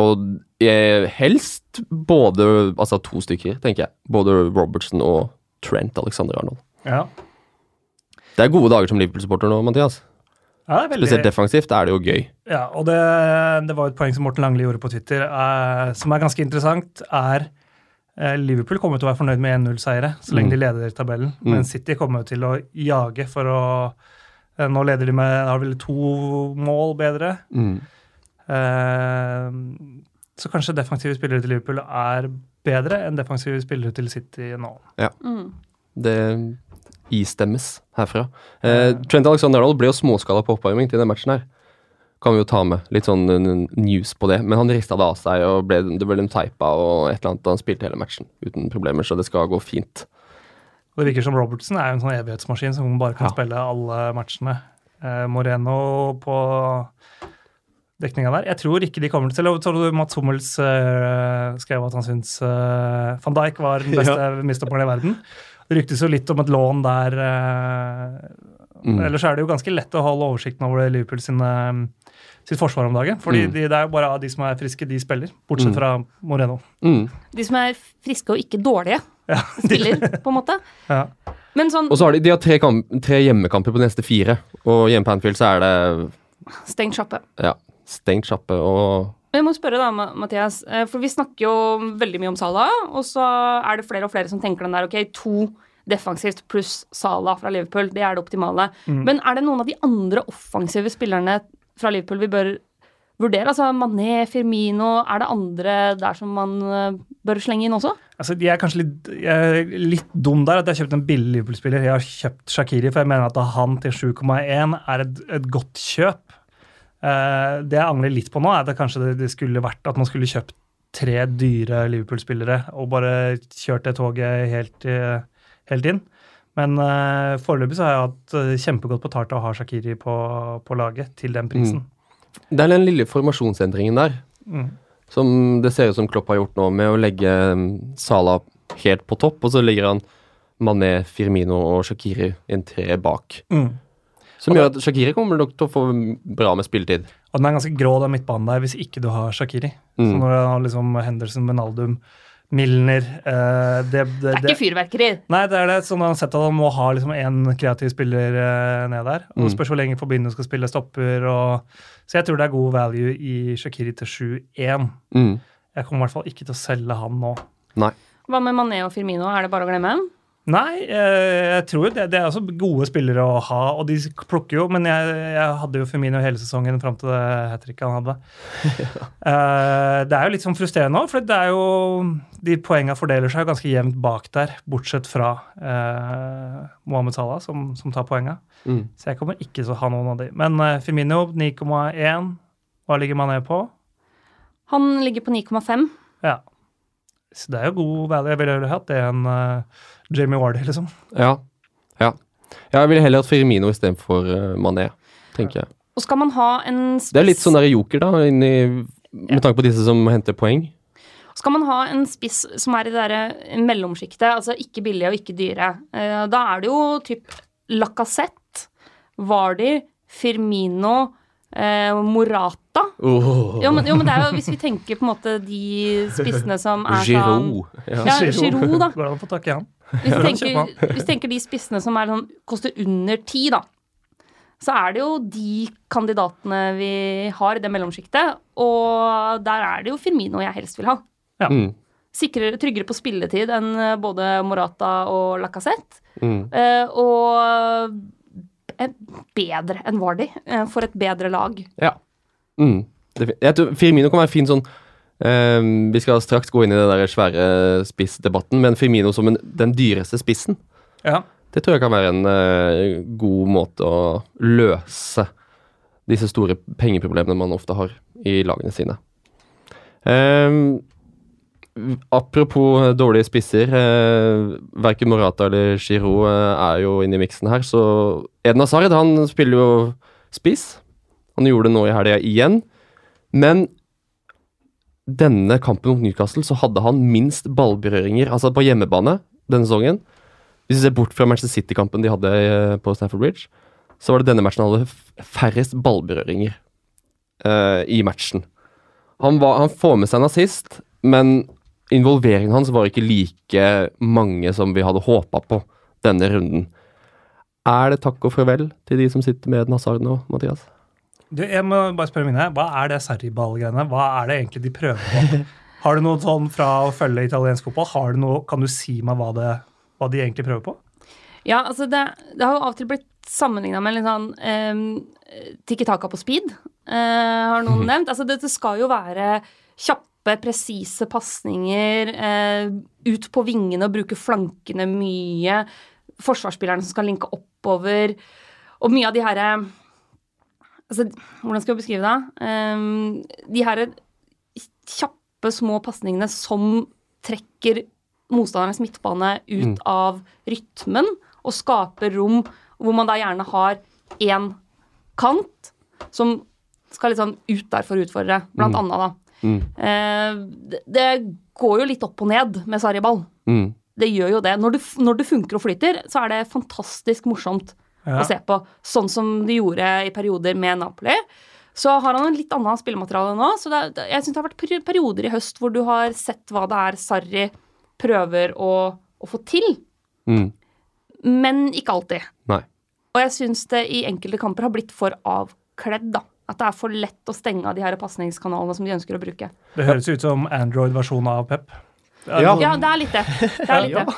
Og eh, helst både Altså to stykker, tenker jeg. Både Robertson og Trent Alexander Arnold. Ja. Det er gode dager som Liverpool-supporter nå, Mathias. Ja, det er veldig, Spesielt defensivt er det jo gøy. Ja, og det, det var et poeng som Morten Langli gjorde på Twitter, er, som er ganske interessant, er eh, Liverpool kommer til å være fornøyd med 1-0-seiere så lenge Mm. de leder tabellen, Mm. men City kommer til å jage for å eh, Nå leder de med har vel to mål bedre. Mm. Eh, så kanskje defensive spillere til Liverpool er bedre enn defensive spillere til City nå. Mm. Det istemmes herfra. Eh, Trent Alexander Arnold ble jo småskala på oppvarming til den matchen her. Kan vi jo ta med litt sånn news på det. Men han rista det av seg, og ble, det ble de teipa og et eller annet. Han spilte hele matchen uten problemer, så det skal gå fint. Og Det virker som Robertson er en sånn evighetsmaskin som bare kan Ja. spille alle matchene. Eh, Moreno på dekninga der. Jeg tror ikke de kommer til å tror Mats Hummels eh, skrev at han syns eh, van Dijk var den beste midtstopperen i verden. Det ryktes jo litt om et lån der. eh, Mm. Ellers er det jo ganske lett å holde oversikten over Liverpool sine, sitt forsvar om dagen. fordi Mm. de, det er jo bare de som er friske, de spiller. Bortsett Mm. fra Moreno. Mm. De som er friske og ikke dårlige, Ja. spiller, på en måte. Ja. Men sånn Og så har de, de har tre, kamp, tre hjemmekamper på de neste fire. Og hjemme på Anfield så er det stengt sjappe. ja, stengt sjappe og Jeg må spørre da, Mathias, eh, for vi snakker jo veldig mye om Sala, og så er det flere og flere som tenker den der, ok, to defensivt pluss Sala fra Liverpool, det er det optimale. Mm. Men er det noen av de andre offensive spillerne fra Liverpool vi bør vurdere? Altså Mané, Firmino, er det andre der som man eh, bør slenge inn også? Altså, jeg er kanskje litt, jeg er litt dum der at jeg har kjøpt en billig Liverpool-spiller. Jeg har kjøpt Shakiri, for jeg mener at han til 7,1 er et, et godt kjøp. Uh, det jeg angrer litt på nå, er at det kanskje det, det skulle vært at man skulle kjøpt tre dyre Liverpool-spillere og bare kjørt det toget helt, eh, helt inn. Men uh, foreløpig så har jeg hatt kjempegodt betalt av å ha Shakiri på, på laget til den prisen. Det er den lille formasjonsendringen der Mm. som det ser ut som Klopp har gjort nå, med å legge Sala Salah helt på topp, og så legger han Mané, Firmino og Shakiri en tre bak. Mm. Som gjør at Shakiri kommer nok til å få bra med spilletid. Og den er ganske grå, den midtbanen der, hvis ikke du har Shakiri. Så Mm. når du har liksom Henderson, Benaldum, Milner eh, det, det, Det er ikke fyrverkeri. Nei, det er det. Sånn har sett at han må ha liksom én kreativ spiller eh, ned der. Og Mm. Spørs hvor lenge forbindelsen skal spille stopper. Og, så jeg tror det er god value i Shakiri til 7-1. Mm. Jeg kommer i hvert fall ikke til å selge han nå. Nei. Hva med Mané og Firmino, er det bare å glemme? Nei, eh, jeg tror det, det er også gode spillere å ha, og de plukker jo Men jeg, jeg hadde jo Firmino hele sesongen fram til det hat tricket han hadde. Eh, det er jo litt sånn frustrerende òg, for det er jo De poengene fordeler seg jo ganske jevnt bak der, bortsett fra eh, Mohammed Salah, som, som tar poengene. Mm. Så jeg kommer ikke til å ha noen av de. Men eh, Firmino 9,1. Hva ligger man ned på? Han ligger på 9,5. Ja. Så det er jo god value. Jeg ville heller hatt det enn uh, Jamie Wardy, liksom. Ja. ja. Jeg ville heller hatt Firmino istedenfor uh, Mané, tenker jeg. Og skal man ha en spiss Det er litt sånn der joker, da, inni, med tanke på disse som henter poeng. Skal man ha en spiss som er i det derre mellomsjiktet, altså ikke billige og ikke dyre, uh, da er det jo typ Lacassette, Vardy, Firmino, uh, Morata. Oh. Jo men, jo, men det er jo hvis vi tenker på en måte de spissene som er sånn Giroud. Ja. Ja, Giroud, da. Går det an å få tak i han? Hvis vi tenker, hvis vi tenker de spissene som er sånn, koster under ti, da, så er det jo de kandidatene vi har i det mellomsjiktet. Og der er det jo Firmino jeg helst vil ha. Mm. Sikrere, tryggere på spilletid enn eh, både Morata og Lacassette. Mm. Eh, og eh, bedre enn Vardy eh, for et bedre lag. Ja. Mm. Jeg tror Firmino kan være fin sånn um, Vi skal straks gå inn i den der svære spissdebatten, men Firmino som en, den dyreste spissen, Ja. det tror jeg kan være en uh, god måte å løse disse store pengeproblemene man ofte har i lagene sine. Um, apropos dårlige spisser. Eh, verken Morata eller Giroud eh, er jo inne i miksen her, så Eden Hazard han spiller jo spiss. Han gjorde det nå i helga igjen. Men denne kampen mot Newcastle så hadde han minst ballberøringer, altså på hjemmebane denne sesongen. Hvis vi ser bort fra Manchester City-kampen de hadde eh, på Stafford Bridge, så var det denne matchen han hadde færrest ballberøringer uh, i matchen. Han, var, han får med seg en assist, men involveringen hans var ikke like mange som vi hadde håpa på denne runden. Er det takk og farvel til de som sitter med Eden Hazard nå, Mathias? Du, jeg må bare spørre mine, Hva er det sarriball-greiene? Hva er det egentlig de prøver på? Har du noe sånn fra å følge italiensk fotball? Har du noe, kan du si meg hva, det, hva de egentlig prøver på? Ja, altså det, det har jo av og til blitt sammenligna med litt sånn um, Tikki Taka på speed, uh, har noen nevnt. Altså det, det skal jo være kjappe, presise pasninger, uh, ut på vingene og bruke flankene mye. Forsvarsspillerne som skal linke oppover. Og mye av de herre altså, Hvordan skal jeg beskrive det? Um, de her kjappe, små pasningene som trekker motstandernes midtbane ut Mm. av rytmen og skaper rom hvor man da gjerne har én kant som skal litt sånn ut der for å utfordre, blant annet, da. Mm. Uh, det, det går jo litt opp og ned med sarriball. Mm. Det gjør jo det. Når det, når det funker og flyter, så er det fantastisk morsomt. Å se på. Sånn som de gjorde i perioder med Napoli. Så har han en litt annet spillemateriale nå. Så det, jeg syns det har vært perioder i høst hvor du har sett hva det er Sarri prøver å, å få til. Mm. Men ikke alltid. Nei. Og jeg syns det i enkelte kamper har blitt for avkledd, da. At det er for lett å stenge av de her pasningskanalene som de ønsker å bruke. Det høres ut som Android-versjonen av Pep. Det Ja. Ja, det er litt det. Det er litt Ja. det.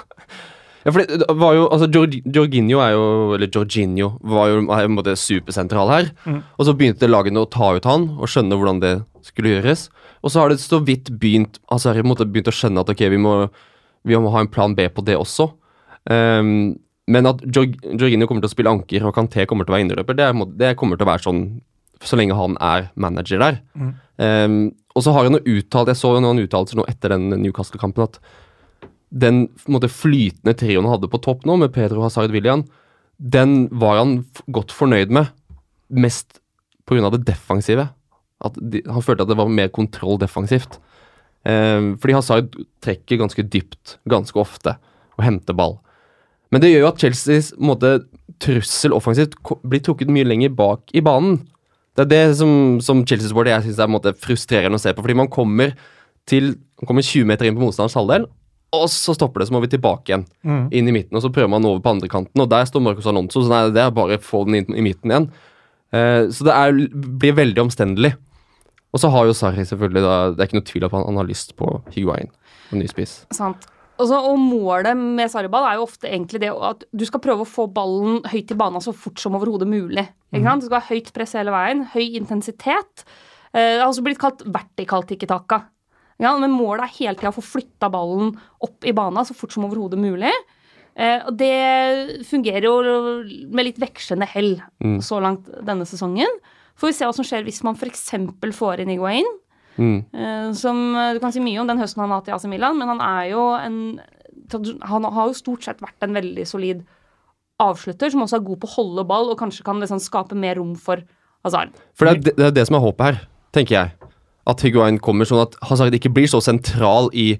Ja, for det var jo, altså Jorginho er jo Eller Jorginho var jo er på en måte supersentral her. Mm. Og så begynte lagene å ta ut han og skjønne hvordan det skulle gjøres. Og så har det så vidt begynt Altså på en måte begynt å skjønne at ok, vi må, vi må ha en plan B på det også. Um, men at Jorginho kommer til å spille anker og Kanté kommer til å være indreløper, det, det kommer til å være sånn så lenge han er manager der. Mm. Um, og så har han jo uttalt Jeg så noen uttalelser nå etter den Newcastle-kampen at den måte, flytende trioen han hadde på topp nå, med Pedro Hazard William, den var han godt fornøyd med. Mest pga. det defensive. At de, han følte at det var mer kontroll defensivt. Eh, fordi Hazard trekker ganske dypt ganske ofte og henter ball. Men det gjør jo at Chelseas måte, trussel offensivt blir trukket mye lenger bak i banen. Det er det som, som Chelsea-supporter jeg synes er måte, frustrerende å se på. Fordi man kommer til man kommer 20 meter inn på motstanders halvdel, og så stopper det, så må vi tilbake igjen. Mm. Inn i midten, og så prøver man over på andre kanten, og der står Marcos Alonso, så nei, det er bare å få den inn i midten igjen. Eh, så det er, blir veldig omstendelig. Og så har jo Sarri selvfølgelig da, Det er ikke noe tvil om at han, han har lyst på Higuain og ny spiss. Sant. Og, så, og målet med sarriball er jo ofte egentlig det at du skal prøve å få ballen høyt i banen så fort som overhodet mulig. Ikke sant? Du skal ha høyt press hele veien, høy intensitet. Eh, det har også blitt kalt vertikalt tikki-taka. Ja, men målet er hele tida å få flytta ballen opp i bana så fort som overhodet mulig. Eh, og det fungerer jo med litt vekslende hell Mm. så langt denne sesongen. Får vi se hva som skjer hvis man f.eks. får inn Iguain. Mm. Eh, som eh, Du kan si mye om den høsten han har hatt i AC Milan, men han er jo en Han har jo stort sett vært en veldig solid avslutter, som også er god på å holde ball, og kanskje kan liksom skape mer rom for Hazard. For det er det, det er det som er håpet her, tenker jeg. At Higuain kommer sånn at Hazard ikke blir så sentral i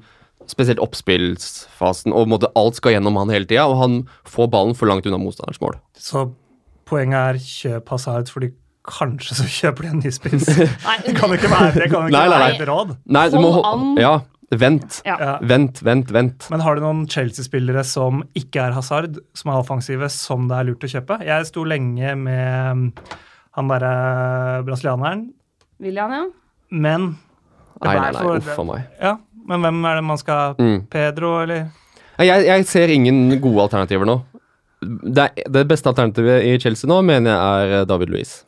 spesielt oppspillsfasen, og måte alt skal gjennom han hele tida, og han får ballen for langt unna motstanderens mål. Så poenget er kjøp Hazard, fordi kanskje så kjøper de en ny spiss. Det kan jo ikke være det kan jo ikke Nei, nei, være et råd. Nei, du må. Ja, vent. ja. Vent, vent, vent. Men har du noen Chelsea-spillere som ikke er Hazard, som er offensive, som det er lurt å kjøpe? Jeg sto lenge med um, han derre brasilianeren, William, ja. Men Nei, nei, nei, uff a meg. Ja, men hvem er det man skal Mm. Pedro, eller? Jeg, jeg ser ingen gode alternativer nå. det, det beste alternativet i Chelsea nå mener jeg er eh, David Luiz.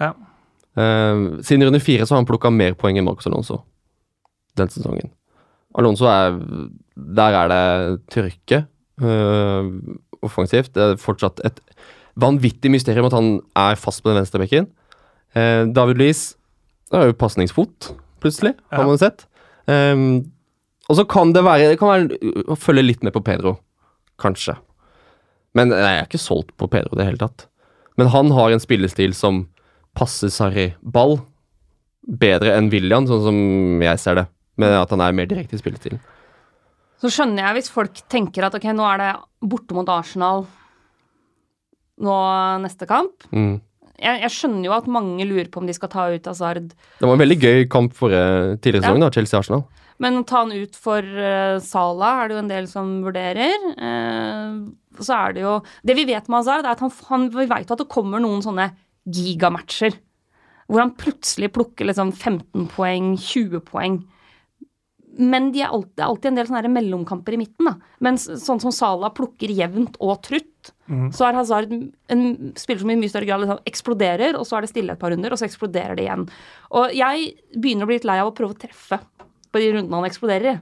Ja. Uh, siden runde fire så har han plukka mer poeng enn Marcos Alonso den sesongen. Alonso er Der er det tørke uh, offensivt. Det er fortsatt et vanvittig mysterium at han er fast på den venstre bekken. Eh, David Luiz er jo pasningsfot, plutselig, har man sett. Um, og så kan det være Det kan være å følge litt med på Pedro, kanskje. Men nei, jeg er ikke solgt på Pedro i det hele tatt. Men han har en spillestil som passer Sarri ball bedre enn William, sånn som jeg ser det. Med at han er mer direkte i spillestilen. Så skjønner jeg hvis folk tenker at ok, nå er det borte mot Arsenal nå neste kamp. Mm. Jeg, jeg skjønner jo at mange lurer på om de skal ta ut Hazard, Det var en veldig gøy kamp forrige tidligere sesong, da, Chelsea-Arsenal. men å ta han ut for uh, Salah er det jo en del som vurderer. Uh, så er det jo Det vi vet med Hazard, er at han, han, vi vet at det kommer noen sånne gigamatcher. Hvor han plutselig plukker liksom 15 poeng, 20 poeng. Men de er alltid, det er alltid en del sånne mellomkamper i midten. da. Mens sånn som Salah plukker jevnt og trutt, så er Hazard en spiller som i mye større grad liksom eksploderer, og så er det stille et par runder, og så eksploderer det igjen. Og jeg begynner å bli litt lei av å prøve å treffe på de rundene han eksploderer i.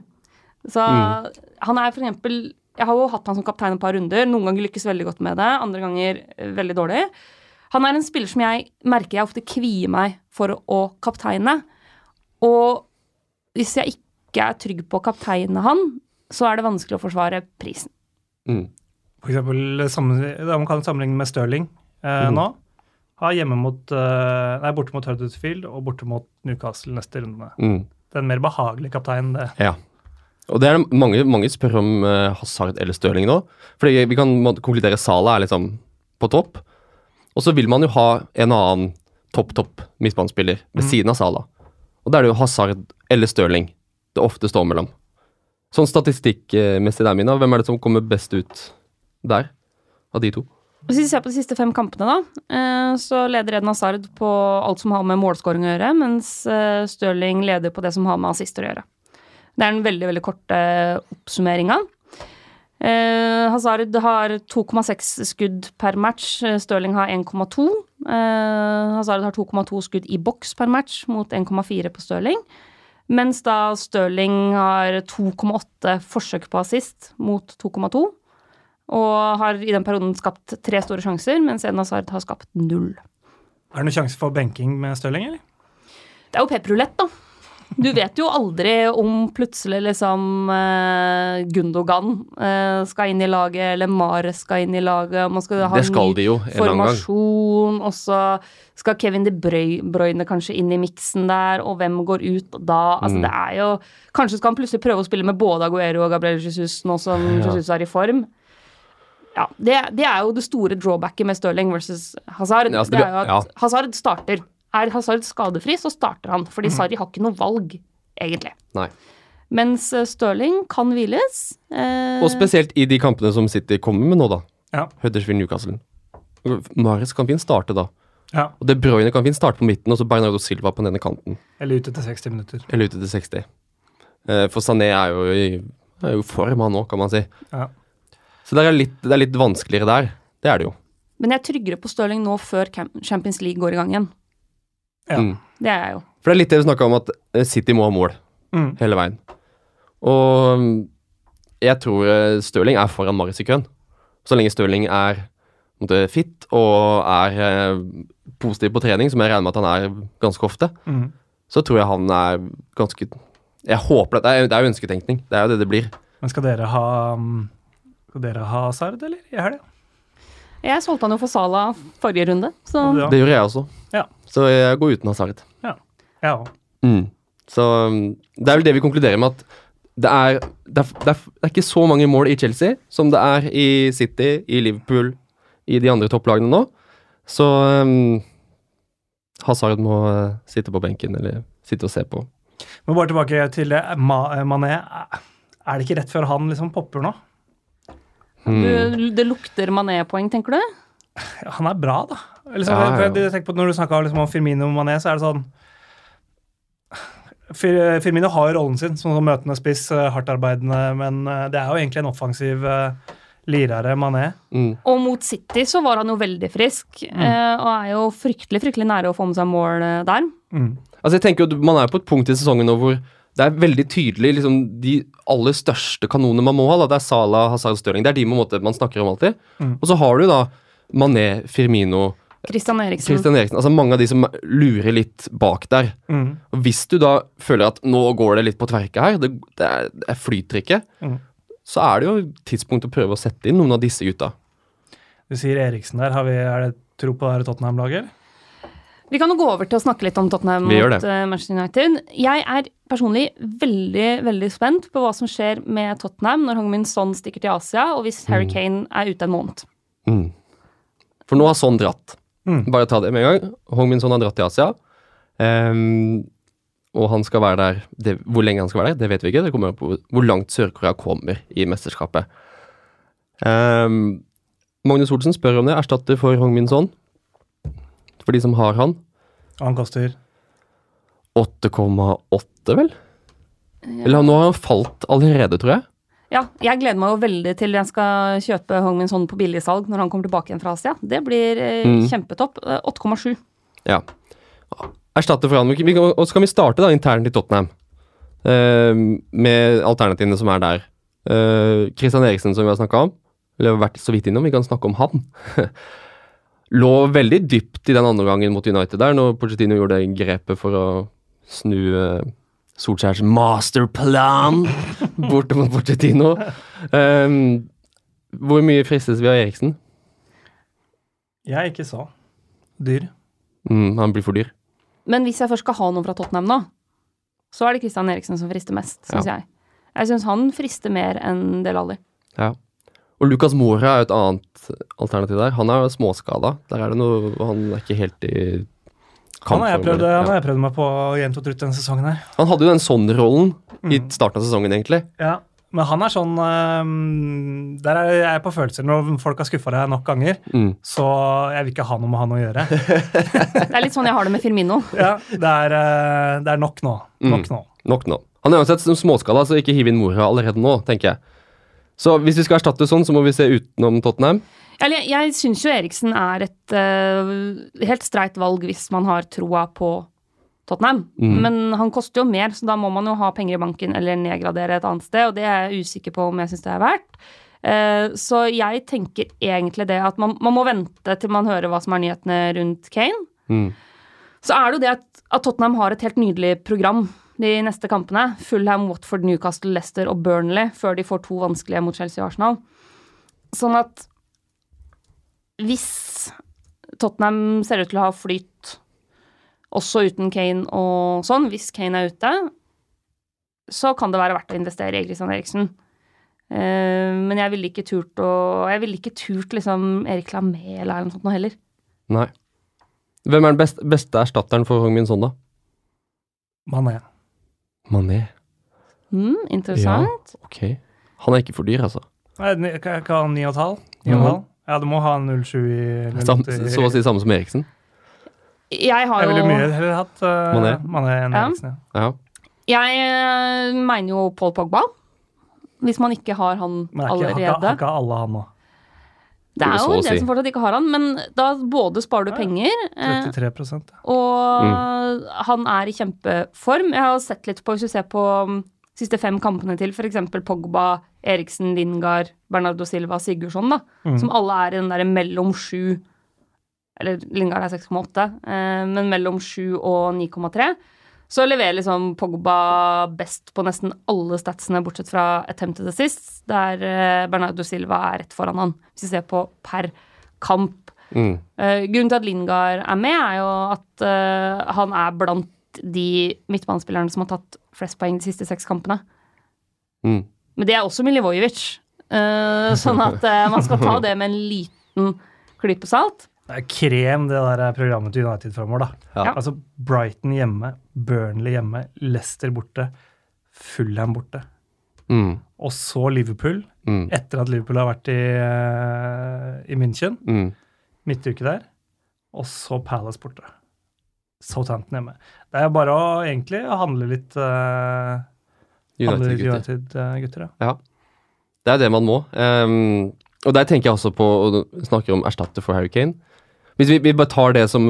Så han er eksempel Jeg har jo hatt han som kaptein et par runder. Noen ganger lykkes veldig godt med det, andre ganger eh, veldig dårlig. Han er en spiller som jeg merker jeg ofte kvier meg for å kapteine. Og hvis jeg ikke er trygg på å kapteine han, så er det vanskelig å forsvare prisen. Mm. For eksempel, da man kan sammenligne med Stirling eh, mm. nå. Ha hjemme mot, eh, nei, borte mot Huddersfield og borte mot Newcastle neste runde. Mm. Det er en mer behagelig kaptein, det. Ja. Og det er det mange, mange spør om eh, Hazard eller Stirling nå. Fordi vi kan konkludere Sala er liksom på topp. Og så vil man jo ha en annen topp, topp midtbanespiller ved mm. siden av Sala. Og da er det jo Hazard eller Stirling det ofte står mellom. Sånn statistikkmessig der, Mina, hvem er det som kommer best ut der? Av de to? Hvis vi ser på de siste fem kampene, da, eh, så leder Eden Hazard på alt som har med målskåring å gjøre, mens eh, Stirling leder på det som har med assister å gjøre. Det er den veldig veldig korte oppsummeringa. Eh, Hazard har 2,6 skudd per match, eh, Stirling har 1,2. Eh, Hazard har 2,2 skudd i boks per match mot 1,4 på Stirling. Mens da Stirling har 2,8 forsøk på assist mot 2,2. Og har i den perioden skapt tre store sjanser, mens Eden Hazard har skapt null. Er det noen sjanse for benking med Stirling, eller? Det er jo pepperulett, da. Du vet jo aldri om plutselig liksom eh, Gundogan eh, skal inn i laget, eller Mares skal inn i laget. Man skal ha Det skal ny de jo en eller annen gang. formasjon, og så skal Kevin De Bruyne kanskje inn i miksen der, og hvem går ut da? Altså, Mm. det er jo Kanskje skal han plutselig prøve å spille med både Aguero og Gabriel Jesus nå som Ja. Jesus er i form. Ja, det, det er jo det store drawbacket med Stirling versus Hazard. Ja, altså, det det er jo at ja. Hazard starter. Er Hazard skadefri, så starter han, fordi mm. Sarri har ikke noe valg, egentlig. Nei. Mens eh, Stirling kan hviles. Eh, Og spesielt i de kampene som City kommer med nå, da. Ja. Huddersfield Newcastle. Mares kan fint starte da. ja. Og De Bruyne kan fint starte på midten, og så Bernardo Silva på denne kanten. Eller ute til 60 minutter. Eller ute til 60. Eh, For Sané er jo i er jo form, han òg, kan man si. Ja. Så det er, litt, det er litt vanskeligere der. Det er det jo. Men jeg er tryggere på Stirling nå før Champions League går i gang igjen. Ja. Mm. Det er jeg jo. For det er litt det vi snakka om, at eh, City må ha mål Mm. hele veien. Og mm, jeg tror eh, Stirling er foran Maris i køen. Så lenge Stirling er måte, fit og er eh, positiv på trening, som jeg regner med at han er ganske ofte, Mm. så tror jeg han er ganske Jeg håper det. Det er, det er jo ønsketenkning. Det er jo det det blir. Men skal dere ha um, Skal dere ha Hazard, eller? I helga? Jeg solgte han jo for Sala forrige runde, så Ja. Det gjorde jeg også. Ja. Så jeg går uten Hazard. Ja. Jeg òg. Mm. Så um, det er vel det vi konkluderer med, at det er, det, er, det, er, det er ikke så mange mål i Chelsea som det er i City, i Liverpool, i de andre topplagene nå. Så um, Hazard må uh, sitte på benken eller sitte og se på. Men bare tilbake til det. Ma Mané. Er det ikke rett før han liksom popper nå? Mm. du, det lukter Mané-poeng, tenker du? Ja, Han er bra, da. Liksom, Ja, ja. Jeg, jeg på Når du snakka liksom, om Firmino og Mané, så er det sånn Fir Firmino har jo rollen sin som sånn møtende spiss, eh, hardtarbeidende, men eh, det er jo egentlig en offensiv eh, Lirare, Mané. Mm. Og mot City så var han jo veldig frisk, eh, og er jo fryktelig fryktelig nære å få med seg mål der. Mm. Altså jeg tenker jo, Man er på et punkt i sesongen nå hvor det er veldig tydelig liksom, De aller største kanonene man må ha, da, det er Salah, Hazard Stirling. Det er de måte man snakker om alltid. Mm. Og så har du da Mané, Firmino, Christian Eriksen. Christian Eriksen. Altså mange av de som lurer litt bak der. Mm. Og Hvis du da føler at nå går det litt på tverke her, det, det, er, det flyter ikke, Mm. så er det jo tidspunkt å prøve å sette inn noen av disse gutta. Du sier Eriksen der. Har vi, er det tro på det her Tottenham-laget? Vi kan jo gå over til å snakke litt om Tottenham mot eh, Manchester United. Jeg er personlig veldig veldig spent på hva som skjer med Tottenham når Hong-Min Son stikker til Asia, og hvis Harry Kane er ute en måned. Mm. For nå har Son dratt. Mm. Bare ta det med en gang. Hongmin Son har dratt til Asia. Um, og han skal være der det, Hvor lenge han skal være der, det vet vi ikke. Det kommer an på hvor langt Sør-Korea kommer i mesterskapet. Um, Magnus Olsen spør om det. Erstatter for Hong Min Son. For de som har han. Han koster 8,8, vel? Eller nå har han falt allerede, tror jeg. Ja, jeg gleder meg jo veldig til jeg skal kjøpe Hong-Min Son på billigsalg når han kommer tilbake igjen fra Asia. Det blir eh, Mm. kjempetopp. Eh, 8,7. Ja. Erstatte for han. Vi, vi, og så kan vi starte da internt i Tottenham. Uh, med alternativene som er der. Uh, Christian Eriksen, som vi har snakka om. Eller har vært så vidt innom. Vi kan snakke om han. Lå veldig dypt i den andre gangen mot United der, når Pochettino gjorde det grepet for å snu uh, Solskjærs masterplan bort mot Pochettino. Um, hvor mye fristes vi av Eriksen? Jeg er ikke så dyr. Mm, han blir for dyr. Men hvis jeg først skal ha noen fra Tottenham nå, så er det Christian Eriksen som frister mest, syns jeg. Jeg syns han frister mer enn Del Alli. Ja. Og Lucas Mora er jo et annet alternativ der. Han er småskada. Der er det noe Han er ikke helt i Han har jeg prøvd, han har jeg prøvd meg på jevnt og trutt denne sesongen her. Han hadde jo den sånn-rollen i Mm. starten av sesongen, egentlig. Ja, men han er sånn øhm, Der er jeg på følelser. Når folk har skuffa deg nok ganger, Mm. så jeg vil ikke ha noe med han å gjøre. Det er litt sånn jeg har det med Firmino. Ja, det er, øh, det er nok nå. Nok nå. Nok nå. Han er uansett småskala, småskada, så ikke hiv inn Mora allerede nå, tenker jeg. Så hvis vi skal erstatte sånn, så må vi se utenom Tottenham. Eller jeg, jeg syns jo Eriksen er et uh, helt streit valg hvis man har troa på Tottenham. Mm. Men han koster jo mer, så da må man jo ha penger i banken eller nedgradere et annet sted, og det er jeg usikker på om jeg syns det er verdt. Uh, så jeg tenker egentlig det at man, man må vente til man hører hva som er nyhetene rundt Kane. Mm. Så er det jo det at, at Tottenham har et helt nydelig program de neste kampene. Fulham, Watford, Newcastle, Leicester og Burnley før de får to vanskelige mot Chelsea og Arsenal. Sånn at hvis Tottenham ser ut til å ha flyt også uten Kane og sånn, hvis Kane er ute, så kan det være verdt å investere i Christian Eriksen. Eh, men jeg ville ikke turt å Jeg ville ikke turt liksom Erik Lamé eller noe sånt noe heller. Nei. Hvem er den beste, beste erstatteren for Hong Min Son, da? Mané. Mané. Mm, interessant. Ok. Han er ikke for dyr, altså. Nei, ni- Hva er han, 9,5? 9,5? Ja, du må ha 07 i Sam, så å si samme som Eriksen. Jeg har Jeg ville jo mye heller hatt uh, Mané. Mané enn Ja. Eriksen. Ja. Ja. Jeg eh, mener jo Paul Pogba. Hvis man ikke har han Men er ikke, har, ikke, har ikke alle han nå? Det er jo en del si. som fortsatt ikke har han, men da både sparer du Ja, penger, eh, 33 eh, og Mm. han er i kjempeform. Jeg har sett litt på, hvis du ser på um, siste fem kampene til f.eks. Pogba, Eriksen, Lingard, Bernardo Silva, Sigurdsson, da, Mm. som alle er i den derre mellom sju Eller Lingard er 6,8, eh, men mellom 7 og 9,3. Så leverer liksom Pogba best på nesten alle statsene, bortsett fra attempted assist, der eh, Bernardo Silva er rett foran han, hvis vi ser på per kamp. Mm. Eh, grunnen til at Lingard er med, er jo at eh, han er blant de midtbanespillerne som har tatt flest poeng de siste seks kampene. Mm. Men det er også Milivojevic. Sånn at man skal ta det med en liten klype salt. Det er krem, det der programmet til United framover, da. Ja. Altså Brighton hjemme, Burnley hjemme, Leicester borte, Fulham borte. Mm. Og så Liverpool, Mm. etter at Liverpool har vært i, eh, i München, Mm. midtuke der. Og så Palace borte. Southampton hjemme. Det er bare å egentlig handle litt uh, United-gutter. United-gutter, ja. Det er det man må. Um, og der tenker jeg også på å snakke om erstatter for Harry Kane. Hvis vi, vi bare tar det som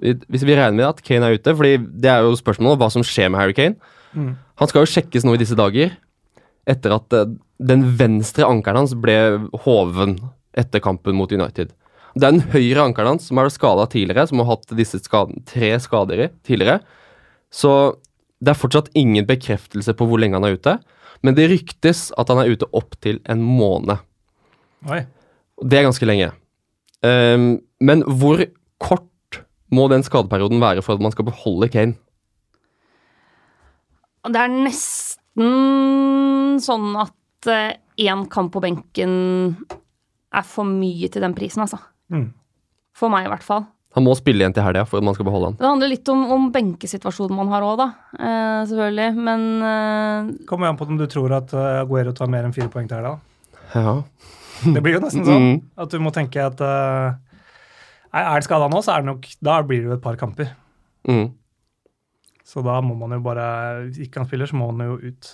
Hvis vi regner med at Kane er ute, fordi det er jo spørsmålet hva som skjer med Harry Kane. Mm. Han skal jo sjekkes nå i disse dager, etter at eh, den venstre ankelen hans ble hoven etter kampen mot United. Det er den høyre ankelen hans som er skada tidligere, som har hatt disse skaden, tre skader i tidligere. Så det er fortsatt ingen bekreftelse på hvor lenge han er ute, men det ryktes at han er ute opptil en måned. Oi. Det er ganske lenge. Ehm, men hvor kort må den skadeperioden være for at man skal beholde Kane? Det er nesten sånn at én kamp på benken er for mye til den prisen, altså. Mm. For meg, i hvert fall. Han må spille igjen til helga for at man skal beholde han. Det handler litt om, om benkesituasjonen man har òg, da. Eh, selvfølgelig. Men eh, Kommer an på om du tror at eh, Aguero tar mer enn fire poeng til helga. da. Ja. Det blir jo nesten sånn Mm. at du må tenke at uh, Er det skada nå, så er det nok Da blir det jo et par kamper. Mm. Så da må man jo bare ikke han spiller, så må han jo ut.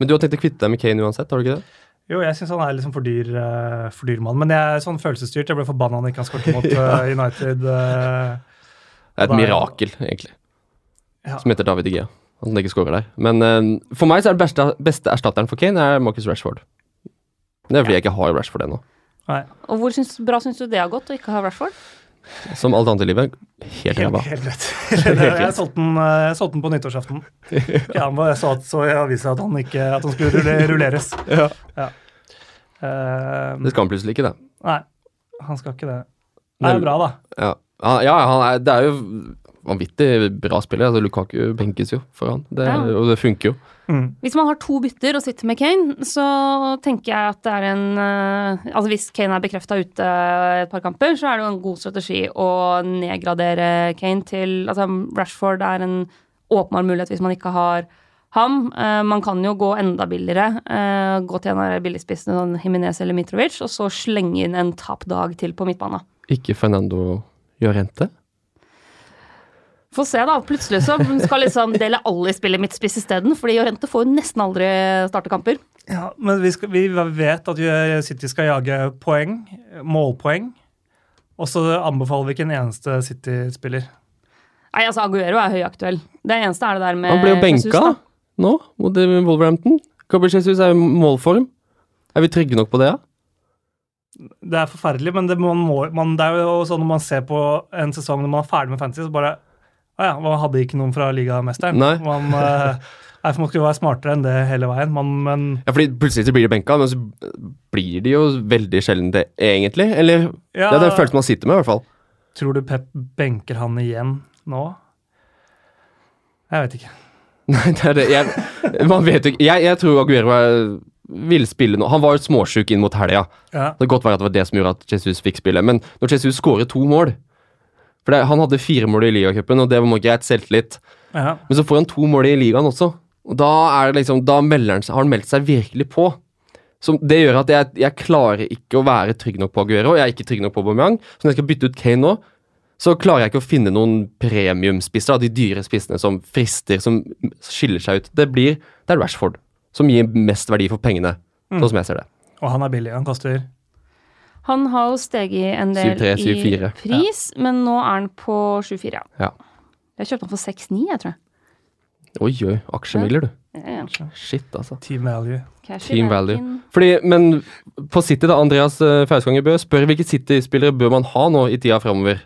Men du har tenkt å kvitte deg med Kane uansett, har du ikke det? Jo, jeg syns han er liksom for dyr, uh, for dyr mann. Men jeg er sånn følelsesstyrt. Jeg ble forbanna når ikke han skåret mot uh, United. Uh, Det er et Da mirakel, egentlig, ja. som heter David Igea. At han ikke skårer der. Men for meg så er det beste, beste erstatteren for Kane er Marcus Rashford. Det er fordi jeg ikke har Rashford ennå. Nei, og hvor syns, bra syns du det har gått å ikke ha Rashford? Som alt annet i livet, helt helt, ræva. helt rett. jeg solgte den, eh, jeg solgte den på nyttårsaften. Ja, jeg så, at, så i avisa at han, ikke, at han skulle rulleres. Ja. Eh, Det skal han plutselig ikke, det. nei, han skal ikke det. Det er jo bra, da. Ja, ja han er, det er jo vanvittig bra spiller. Altså, Lukaku benkes jo for han, det, Ja. og det funker jo. Mm. Hvis man har to bytter og sitter med Kane, så tenker jeg at det er en eh, Altså hvis Kane er bekrefta ute et par kamper, så er det jo en god strategi å nedgradere Kane til Altså Rashford er en åpenbar mulighet hvis man ikke har ham. Eh, man kan jo gå enda billigere. eh, gå til en av billigspissene, sånn Jimenez eller Mitrovic, og så slenge inn en tappdag til på midtbanen. Ikke Fernando Llorente. Få se, da. Plutselig så skal liksom Dele Alli spille midtspiss isteden, fordi Jorente får jo nesten aldri startekamper. Ja, men vi, skal, vi vet at City skal jage poeng, målpoeng. Og så anbefaler vi ikke en eneste City-spiller. Nei, altså Aguero er høyaktuell. Det eneste er det der med Han ble jo benka nå, mot eh, Wolverhampton. Gabriel Jesus er i målform. Er vi trygge nok på det, ja? Det er forferdelig, men det, man må, man, det er jo sånn når man ser på en sesong når man er ferdig med fantasy, så bare Å ja, man hadde ikke noen fra ligamesteren. Nei. Man, eh, man skulle være smartere enn det hele veien. Man, men Ja, fordi Plutselig så blir de benka, men så blir de jo veldig sjelden det, egentlig. Eller ja, Det er den følelsen man sitter med, i hvert fall. Tror du Pep benker han igjen nå? Jeg vet ikke. Nei, det er det. Jeg, man vet jo ikke. Jeg, jeg tror Aguero er, vil spille nå. Han var jo småsjuk inn mot helga. Ja. Det kan godt være at det var det som gjorde at Jesus fikk spille. Men når Jesus skårer to mål For det, Han hadde fire mål i ligacupen, og det var greit selvtillit. ja. Men så får han to mål i ligaen også. Og da, er det liksom, da melder han har han meldt seg virkelig på. Så Det gjør at jeg, jeg klarer ikke å være trygg nok på Aguero. Jeg er ikke trygg nok på Aubameyang. Så når jeg skal bytte ut Kane nå, så klarer jeg ikke å finne noen premiumspisser, av de dyre spissene som frister, som skiller seg ut. Det blir det er Rashford som gir mest verdi for pengene, Mm. sånn som jeg ser det. Og han er billig. Han koster Han har jo steget en del 7-3, 7-4. i pris, men nå er han på 7-4. Ja. Ja. Jeg kjøpte han for 6-9, jeg tror. Oi, oi, aksjemegler, du. Ja, ja. Shit, altså. team value. Cash Team value. Fordi, men på City, da, Andreas uh, Fausganger Bø spør hvilke City-spillere bør man ha nå i tida framover?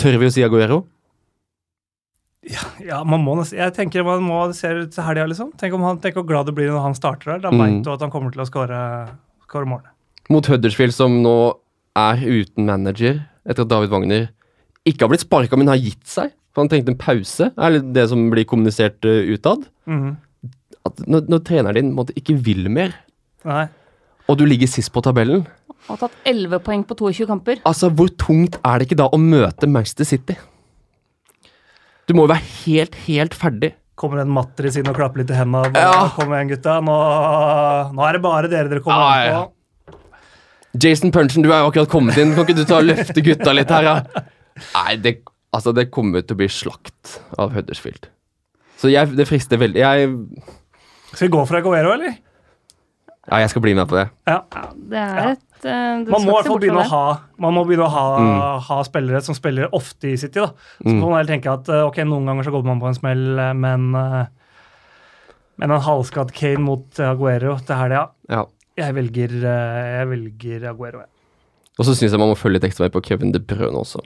Tør vi å si Aguero? Ja, man må nesten Jeg tenker man må se ut til helga, liksom. Tenk, om han, tenk hvor glad du blir når han starter der. Da Mm. veit du at han kommer til å skåre skåre mål. Mot Huddersfield, som nå er uten manager etter at David Wagner ikke har blitt sparka, men har gitt seg. For han trengte en pause, er det det som blir kommunisert uh, utad. Mm At når, når treneren din måtte, ikke vil mer, Nei. og du ligger sist på tabellen Og tatt 11 poeng på 22 kamper. Altså, Hvor tungt er det ikke da å møte Manchester City? Du må jo være helt, helt ferdig. Kommer en Matris inn og klapper litt i hendene. Ja. Kom igjen, gutta. Nå, nå er det bare dere dere kommer an på. Jason Punchen, du er jo akkurat kommet inn. Kan ikke du ta og løfte gutta litt her, ja? Nei, det, altså, det kommer til å bli slakt av Huddersfield. Så jeg, det frister veldig. Jeg Skal vi gå for Aguero, eller? Ja, jeg skal bli med på det. Ja. Ja, det er et eh, Man må i hvert fall begynne å ha, man må begynne å ha, Mm. ha spillere som spiller ofte i City. da. Så Mm. må man tenke at eh, ok, noen ganger så går man på en smell, eh, men men en halvskadd Kane mot Aguero det er det, ja. Ja. Jeg velger, eh, jeg velger Aguero. jeg. Og så syns jeg man må følge litt ekstra med på Kevin De Bruyne også.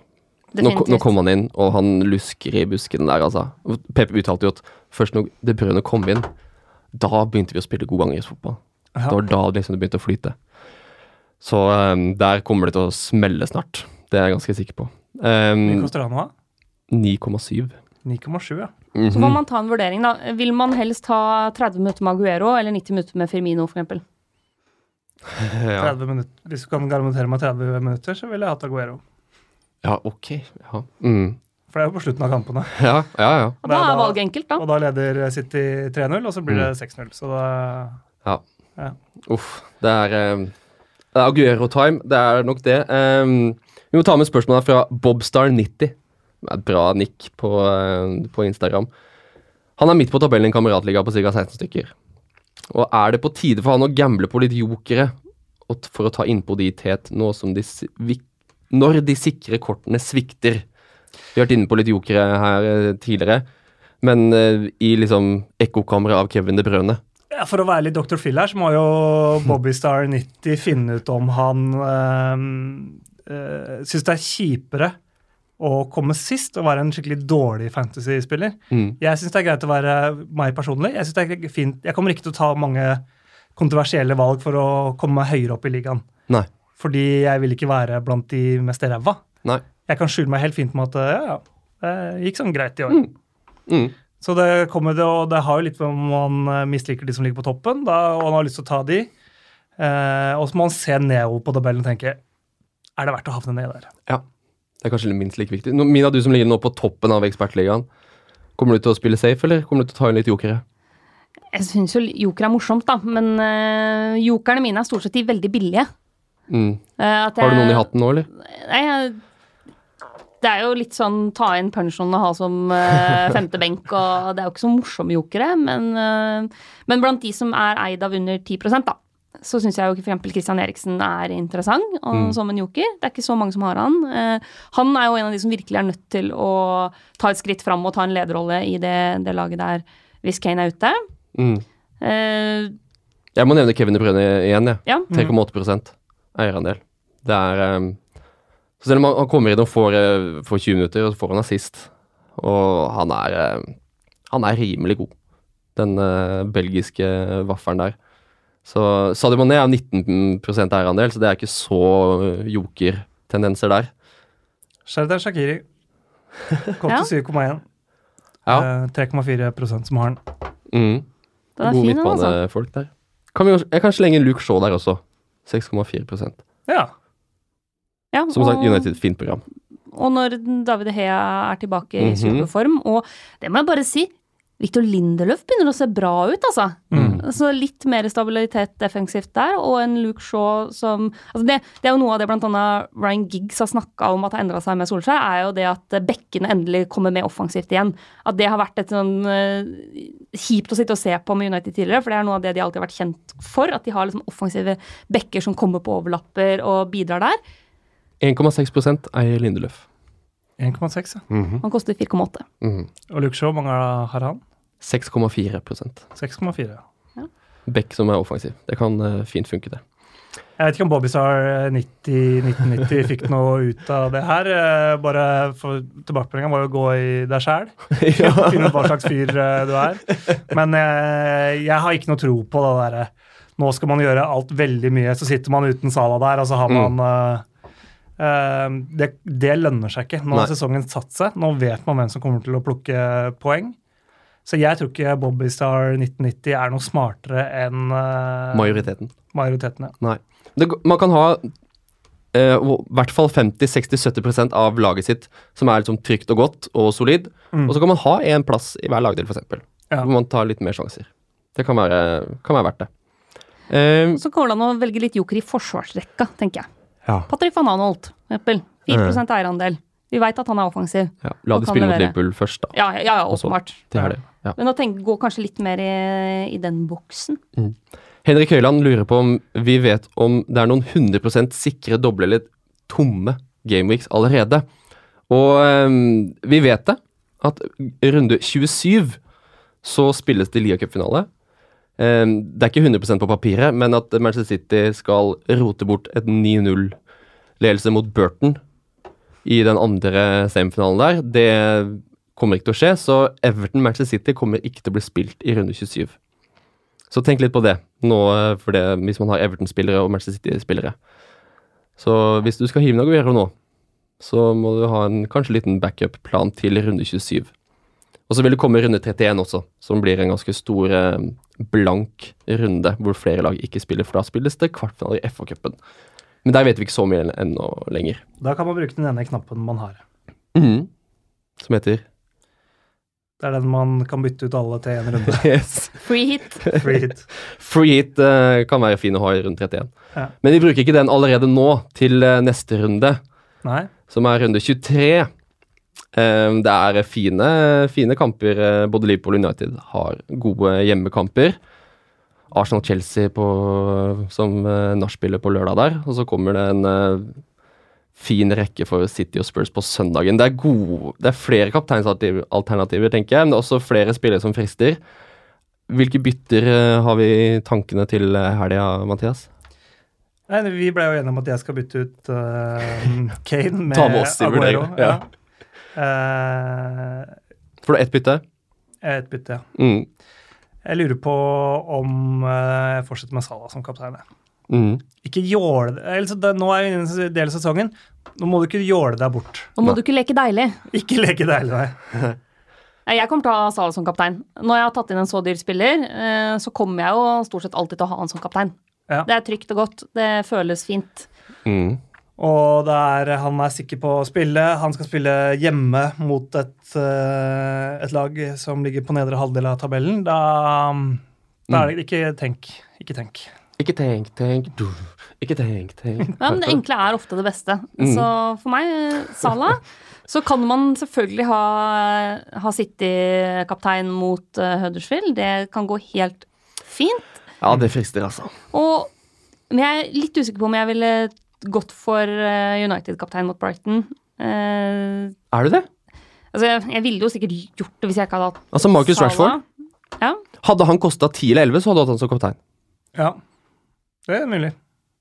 Nå, nå kom han inn, og han lusker i busken der, altså. Pep uttalte jo at først når De Bruyne kom inn, da begynte vi å spille god gangersfotball. Ja. Det var da liksom det begynte å flyte. Så um, der kommer det til å smelle snart. Det er jeg ganske sikker på. Hvor Um, Hvor koster han nå? da? 9,7. 9,7, ja. Så får man ta en vurdering, da. Vil man helst ha 30 minutter med Aguero eller 90 minutter med Firmino, f.eks.? ja. 30 minutter. Hvis du kan garantere meg 30 minutter, så ville jeg hatt Aguero. ja, ok. Ja. Mm. For det er jo på slutten av kampene. ja, ja, ja. Og Det da er valget enkelt, da. Og da leder City 3-0, og så blir det 6-0. Så da Uff. Det er um, det er Aguero-time. Det er nok det. Um, vi må ta med spørsmålet fra Bobstar90. Det er Et bra nikk på, uh, på Instagram. Han er midt på tabellen i en kameratliga på ca. 16 stykker. Og er det på tide for han å gamble på litt jokere for å ta innpå de tet nå som de når de sikre kortene svikter? Vi har vært inne på litt jokere her eh, tidligere, men eh, i liksom ekkokammeret av Kevin De Brøne. Ja, For å være litt Dr. Phil her, så må jo Bobbystar 90 finne ut om han øh, øh, syns det er kjipere å komme sist og være en skikkelig dårlig fantasy-spiller. Mm. Jeg syns det er greit å være meg personlig. Jeg synes det er fint. Jeg kommer ikke til å ta mange kontroversielle valg for å komme meg høyere opp i ligaen. Nei. Fordi jeg vil ikke være blant de mest ræva. Nei. Jeg kan skjule meg helt fint med at ja, ja, det gikk sånn greit i år. Mm. Så det kommer det, og det har jo litt med om man eh, misliker de som ligger på toppen, da, og man har lyst til å ta de. Eh, og så må man se nedover på tabellen og tenke er det verdt å havne ned der. Ja. Det er kanskje minst like viktig. Mina, du som ligger nå på toppen av ekspertligaen. Kommer du til å spille safe, eller kommer du til å ta inn litt jokere? Jeg syns jo joker er morsomt, da, men uh, jokerne mine er stort sett de veldig billige. Mm. Eh, at Har du noen i hatten nå, eller? Nei, jeg- det er jo litt sånn ta inn pensjon og ha som uh, femte benk, og det er jo ikke så morsomme jokere, men, eh, men blant de som er eid av under 10 da, så syns jeg jo f.eks. Christian Eriksen er interessant og, Mm. som en joker. Det er ikke så mange som har han. Eh, han er jo en av de som virkelig er nødt til å ta et skritt fram og ta en lederrolle i det, det laget der hvis Kane er ute. Mm. Eh, Jeg må nevne Kevin De Bruyne igjen, jeg. ja. 3,8 eierandel. Det er um, Så selv om han- han kommer inn og får, eh, får 20 minutter, og så får han assist, og han er eh, Han er rimelig god, den eh, belgiske vaffelen der. Så Sadio Mané er 19% eierandel, så det er ikke så eh, joker-tendenser der. Sherdan Shakiri. Kom Ja. til 7,1. Ja. Eh, 3,4% som har den. Mm. Den er Gode fin, den, altså. der. Kan vi, jeg kan slenge Luke Shaw der også. 6,4% Ja. Ja, Som sagt, United, fint program. Og når David Hea er tilbake i Mhm. superform, og det må jeg bare si, Victor Lindeløf begynner å se bra ut, altså. Mm. Så litt mer stabilitet defensivt der, og en Luke Shaw som altså det, det er jo noe av det annet Ryan Giggs har snakka om at har endra seg med Solskjær, er jo det at bekkene endelig kommer med offensivt igjen. At det har vært et sånn uh, kjipt å sitte og se på med United tidligere, for det er noe av det de alltid har vært kjent for. At de har liksom offensive bekker som kommer på overlapper og bidrar der. 1,6% eier Lindeløf. 1,6, ja. Han koster 4,8. Mhm. Og Luke Shaw, mange har han? 6,4% 6,4. ja. Beck som er offensiv. Det kan uh, fint funke, det. Jeg vet ikke om Bobbystar 90 1990 fikk noe ut av det her. eh, Bare for Tilbakemeldinga var jo å gå i deg sjæl. Finne ut hva slags fyr eh, du er. Men eh, jeg har ikke noe tro på det derre Nå skal man gjøre alt veldig mye, så sitter man uten Sala der, og så har man eh, eh, det, det lønner seg ikke. Nå har sesongen satt seg. Nå vet man hvem som kommer til å plukke poeng. Så jeg tror ikke Bobbystar 1990 er noe smartere enn eh, Majoriteten. majoriteten. Ja. Nei. Det, man kan ha eh, i hvert fall 50-60-70% av laget sitt som er liksom trygt og godt og solid. Mm. Og så kan man ha én plass i hver lagdel, f.eks. Ja. Hvor man tar litt mer sjanser. Det kan være, kan være verdt det. Uh, Så går det an å velge litt joker i forsvarsrekka, tenker jeg. Ja. Patrick van Anholt, eksempel. 4 eierandel. Vi veit at han er offensiv. ja. La de spille mot. Liverpool først, da. Ja, ja, ja åpenbart. Det er det. Ja. Men å tenke, gå kanskje litt mer i, i den boksen. Henrik Høiland lurer på om vi vet om det er noen 100% sikre doble eller tomme gameweeks allerede. Og ehm, vi vet det, at runde 27 så spilles det ligacupfinale. Um, det er ikke 100% på papiret, men at Manchester City skal rote bort et 9-0-ledelse mot Burton i den andre semifinalen der, det kommer ikke til å skje. Så Everton-Manchester City kommer ikke til å bli spilt i runde 27. Så tenk litt på det nå, eh, for det, hvis man har Everton-spillere og Manchester City-spillere. Så hvis du skal hive noe Aguero nå, så må du ha en kanskje liten backup-plan til runde 27. Og så vil det komme runde 31 også, som blir en ganske stor eh, blank runde, hvor flere lag ikke spiller, for da spilles det kvartfinale i FA-cupen. Men der vet vi ikke så mye ennå lenger. Da kan man bruke den ene knappen man har. Mm. Som heter Det er den man kan bytte ut alle til en runde. yes. Free hit. Free hit. Free hit uh, kan være fin å ha i runde 31. Ja. Men vi bruker ikke den allerede nå til uh, neste runde, Nei. som er runde 23. Eh, det er fine, fine kamper. eh, Både Liverpool og United har gode hjemmekamper. Arsenal-Chelsea som uh, nachspieler på lørdag der. Og så kommer det en eh, fin rekke for City og Spurs på søndagen. Det er, gode, det er flere kapteinsalternativer, tenker jeg, men det er også flere spillere som frister. Hvilke bytter eh, har vi i tankene til helga, Mathias? Nei, vi ble jo enige om at jeg skal bytte ut uh, Kane med med Aguero. ja. Eh, For du ett bytte? et bytte, ja. Mm. Jeg lurer på om uh, jeg fortsetter med Salah som kaptein. Mm. Ikke jåle altså det Nå er vi inne i del av sesongen. Nå må du ikke jåle deg bort. Nå må Nei. du ikke leke deilig. Ikke leke deilig, nei. Nei, Jeg kommer til å ha Salah som kaptein. Når jeg har tatt inn en så dyr spiller, eh, så kommer jeg jo stort sett alltid til å ha han som kaptein. Ja. Det er trygt og godt. Det føles fint. Mm. Og det er, han er sikker på å spille. Han skal spille hjemme mot et, eh, et lag som ligger på nedre halvdel av tabellen. Da, da er det ikke tenk. Ikke tenk. Ikke tenk, tenk, du. Ikke tenk, tenk. Ja, men Det enkle er ofte det beste. Mm. Så for meg, Sala, Så kan man selvfølgelig ha, ha City-kaptein mot uh, Huddersfield. Det kan gå helt fint. Ja, det frister, altså. Og, men jeg er litt usikker på om jeg ville gått for eh, United-kaptein mot Brighton. Eh, Er du det? altså, jeg, jeg ville jo sikkert gjort det hvis jeg ikke hadde hatt Altså, Marcus Sala. Rashford. Ja. Hadde han kosta 10 eller 11, så hadde du hatt han som kaptein. Ja, det er mulig.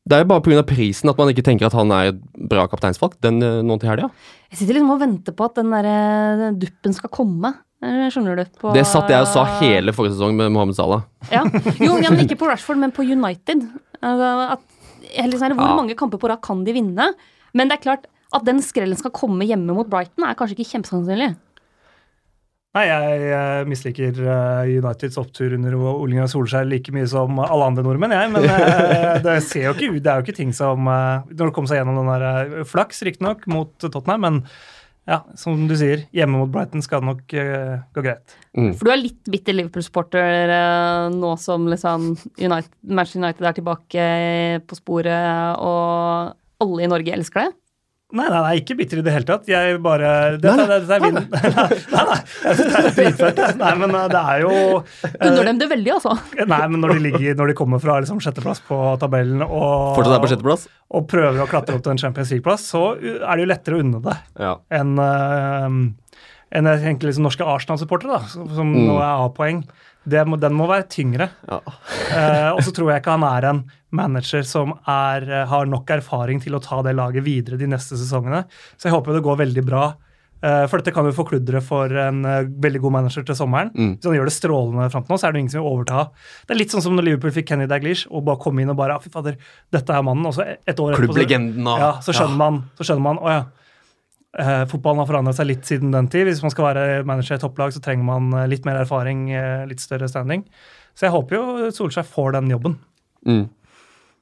Det er jo bare pga. prisen at man ikke tenker at han er et bra kapteinsvalg den noen nå til helga. Jeg sitter liksom og venter på at den der eh, duppen skal komme. Eh, Skjønner du? På, Det satt jeg og sa hele forrige sesong med Mohammed Salah. Ja. Jo, men ikke på Rashford, men på United. Altså, at, eller sånn, hvor Ja. mange kamper på rad kan de vinne? Men det er klart at den skrellen skal komme hjemme mot Brighton, er kanskje ikke kjempesannsynlig. Nei, jeg misliker eh, Uniteds opptur under Olinga Solskjær like mye som alle andre nordmenn, jeg. Men eh, det ser jo ikke Det er jo ikke ting som eh, Når det kom seg gjennom den der flaks, riktignok, mot Tottenham, men ja, som du sier, hjemme mot Brighton skal det nok uh, gå greit. Mm. For du er litt bitter Liverpool-supporter uh, nå som liksom United, Manchester United er tilbake på sporet, og alle i Norge elsker det? Nei, nei, nei, ikke bitter i det hele tatt. Jeg bare Dette, Nei, nei. dette er vinn... Nei, nei, nei, det er dritfett. Nei, men eh, det er jo eh, Unner dem det veldig, altså. Nei, men når de, ligger, når de kommer fra liksom, sjetteplass på tabellen og, Fortsatt er på sjetteplass? og prøver å klatre opp til en Champions League-plass, så er det jo lettere å unne det Ja. enn uh, en, jeg tenker liksom norske Arsenal-supportere, da, som, som Mm. nå er A-poeng. Det må- Den må være tyngre. Ja. Eh, og så tror jeg ikke han er en manager som er, eh, har nok erfaring til å ta det laget videre de neste sesongene. Så jeg håper det går veldig bra. Eh, for dette kan jo forkludre for en eh, veldig god manager til sommeren. Mm. Hvis han gjør det strålende fram til nå, så er det ingen som vil overta. Det er litt sånn som når Liverpool fikk Kenny Daglish og bare kom inn og bare «Ah, Fy fader, dette er mannen. Og så et år etterpå så- ja, så skjønner man, så skjønner man å ja, eh, fotballen har forandret seg litt siden den tid. Hvis man skal være manager i topplag, så trenger man eh, litt mer erfaring, uh, litt større standing. Så jeg håper jo Solskjær får den jobben. Mm.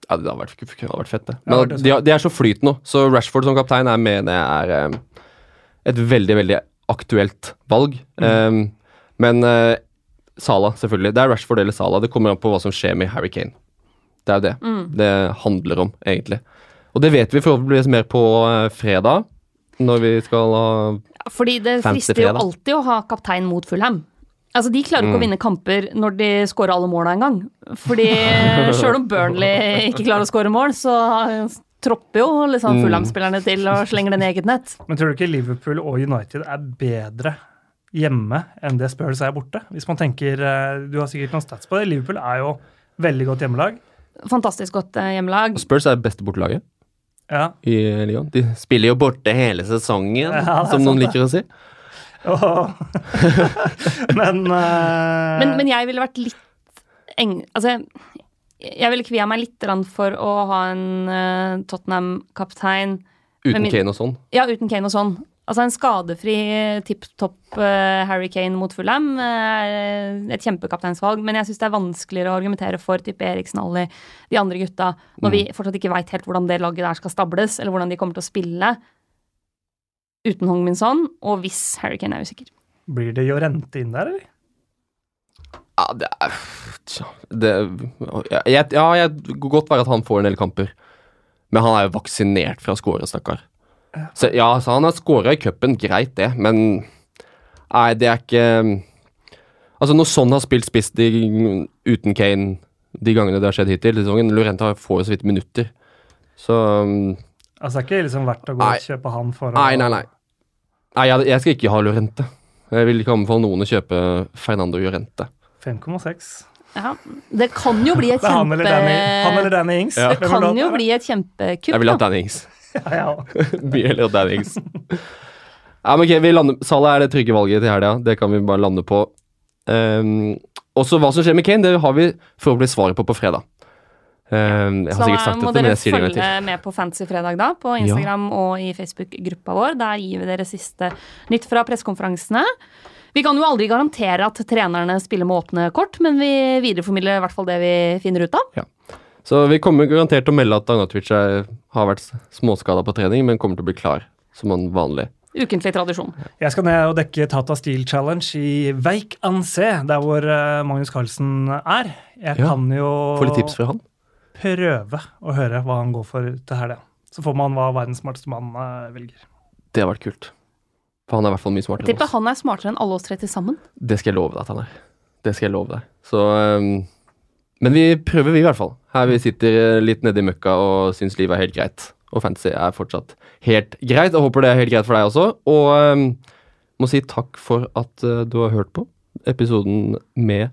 Ja, det hadde vært, kunne ha vært fett, det. Ja, Men det er de, de er så flyt nå, så Rashford som kaptein er, mener jeg er um, et veldig, veldig aktuelt valg. Eh, men uh, Sala, selvfølgelig. Det er Rashford eller Sala. Det kommer an på hva som skjer med Harry Kane. Det er jo det det handler om, egentlig. Og det vet vi forhåpentligvis mer på fredag, når vi skal ha Fordi det frister jo alltid å ha kaptein mot Fulham. Altså, De klarer ikke å Mm. vinne kamper når de scorer alle måla engang. Fordi sjøl om Burnley ikke klarer å score mål, så tropper jo liksom Mm. Fulham-spillerne til og slenger den i eget nett. Men tror du ikke Liverpool og United er bedre hjemme enn det Spurs er borte? Hvis man tenker, eh, Du har sikkert noen stats på det. Liverpool er jo veldig godt hjemmelag. Fantastisk godt eh, hjemmelag. Spurs er beste bortelaget Ja, i Lyon. De spiller jo borte hele sesongen, Ja, som noen liker å si. Oh. Men, uh... Men, men jeg ville vært litt eng... Altså, jeg ville kvia meg litt for å ha en uh, Tottenham-kaptein Uten min- Kane og sånn. Ja, uten Kane og sånn. Altså en skadefri tipp topp uh, Harry Kane mot Fulham er et kjempekapteinsvalg, men jeg syns det er vanskeligere å argumentere for type Eriksen Ali, de andre gutta, når vi fortsatt ikke veit helt hvordan det laget der skal stables, eller hvordan de kommer til å spille uten Hong Min Son, og hvis Harry Kane er usikker. Blir det Jorente inn der, eller? Ja, det er tja, det, jeg, Ja, jeg går godt være at han får en del kamper. Men han er jo vaksinert fra å score, stakkar. Så, ja, så han har skåra i cupen, greit det, men Nei, det er ikke Altså, når sånn har spilt spiss uten Kane de gangene det har skjedd hittil i sesongen Lorente får jo så vidt minutter. Så um, Altså, det er ikke liksom verdt å gå Nei. og kjøpe han for å Nei, nei, nei. Nei, jeg, jeg skal ikke ha Lorente. Jeg vil ikke anbefale noen å kjøpe Fernando Llorente. 5,6. Ja, det kan jo bli et Det er han eller Danny, han eller. Danny Ings. Ja. Det kan jo bli et kjempekupp, Jeg vil ha. Danny Ings. Ja, ja. Mye heller Danny Ja, men ok, vi lander, Salah er det trygge valget til helga. Det kan vi bare lande på. Um, også hva som skjer med Kane, det har vi forhåpentligvis svaret på på fredag. Um, jeg har Så sikkert sagt må dette, men dere jeg sier det en gang følge med på Fancy Fredag da, på Instagram og i Facebook-gruppa vår. Der gir vi dere siste nytt fra pressekonferansene. Vi kan jo aldri garantere at trenerne spiller med åpne kort, men vi videreformidler i hvert fall det vi finner ut av. Så vi kommer garantert til å melde at Arnautovic er- har vært småskada på trening, men kommer til å bli klar som han vanlig. Ukentlig tradisjon. Jeg skal ned og dekke Tata Steel Challenge i Veik Anse, der hvor eh, Magnus Carlsen er. Jeg Ja, kan jo Få litt tips fra han. prøve å høre hva han går for til helga. Så får man hva verdens smarteste mann eh, velger. Det har vært kult. For han er i hvert fall mye smartere enn enn tipper oss. han er smartere enn alle oss tre til sammen. Det skal jeg love deg at han er. Det skal jeg love deg. Så um, Men vi prøver, vi i hvert fall. Her vi sitter eh, litt nede i møkka og syns livet er helt greit. Og fantasy er fortsatt helt greit. Jeg håper det er helt greit for deg også. Og um, må si takk for at uh, du har hørt på episoden med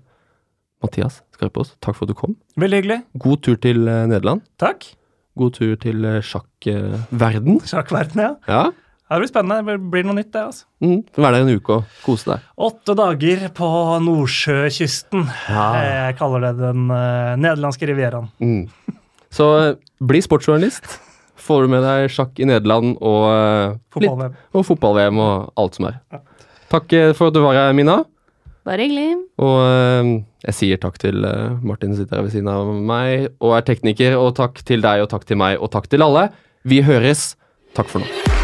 Mathias Skarpaas. Takk for at du kom. Veldig hyggelig. God tur til uh, Nederland. Takk. God tur til uh, sjakkverden. Sjakkverden, ja. ja. Ja, Det blir spennende. Det blir noe nytt, det. altså. Mm, Vær der en uke og kose deg. Åtte dager på Nordsjøkysten. Ja. Jeg kaller det den uh, nederlandske rivieraen. Mm. Så eh, bli sportsjournalist. Får du med deg sjakk i Nederland og, uh, Fotball-VM. og fotball-VM og alt som er. Takk eh, for at du var her, Mina. Bare hyggelig. Og uh, jeg sier takk til uh, Martin som sitter her ved siden av meg og er tekniker. Og takk til deg og takk til meg og takk til alle. Vi høres. Takk for nå.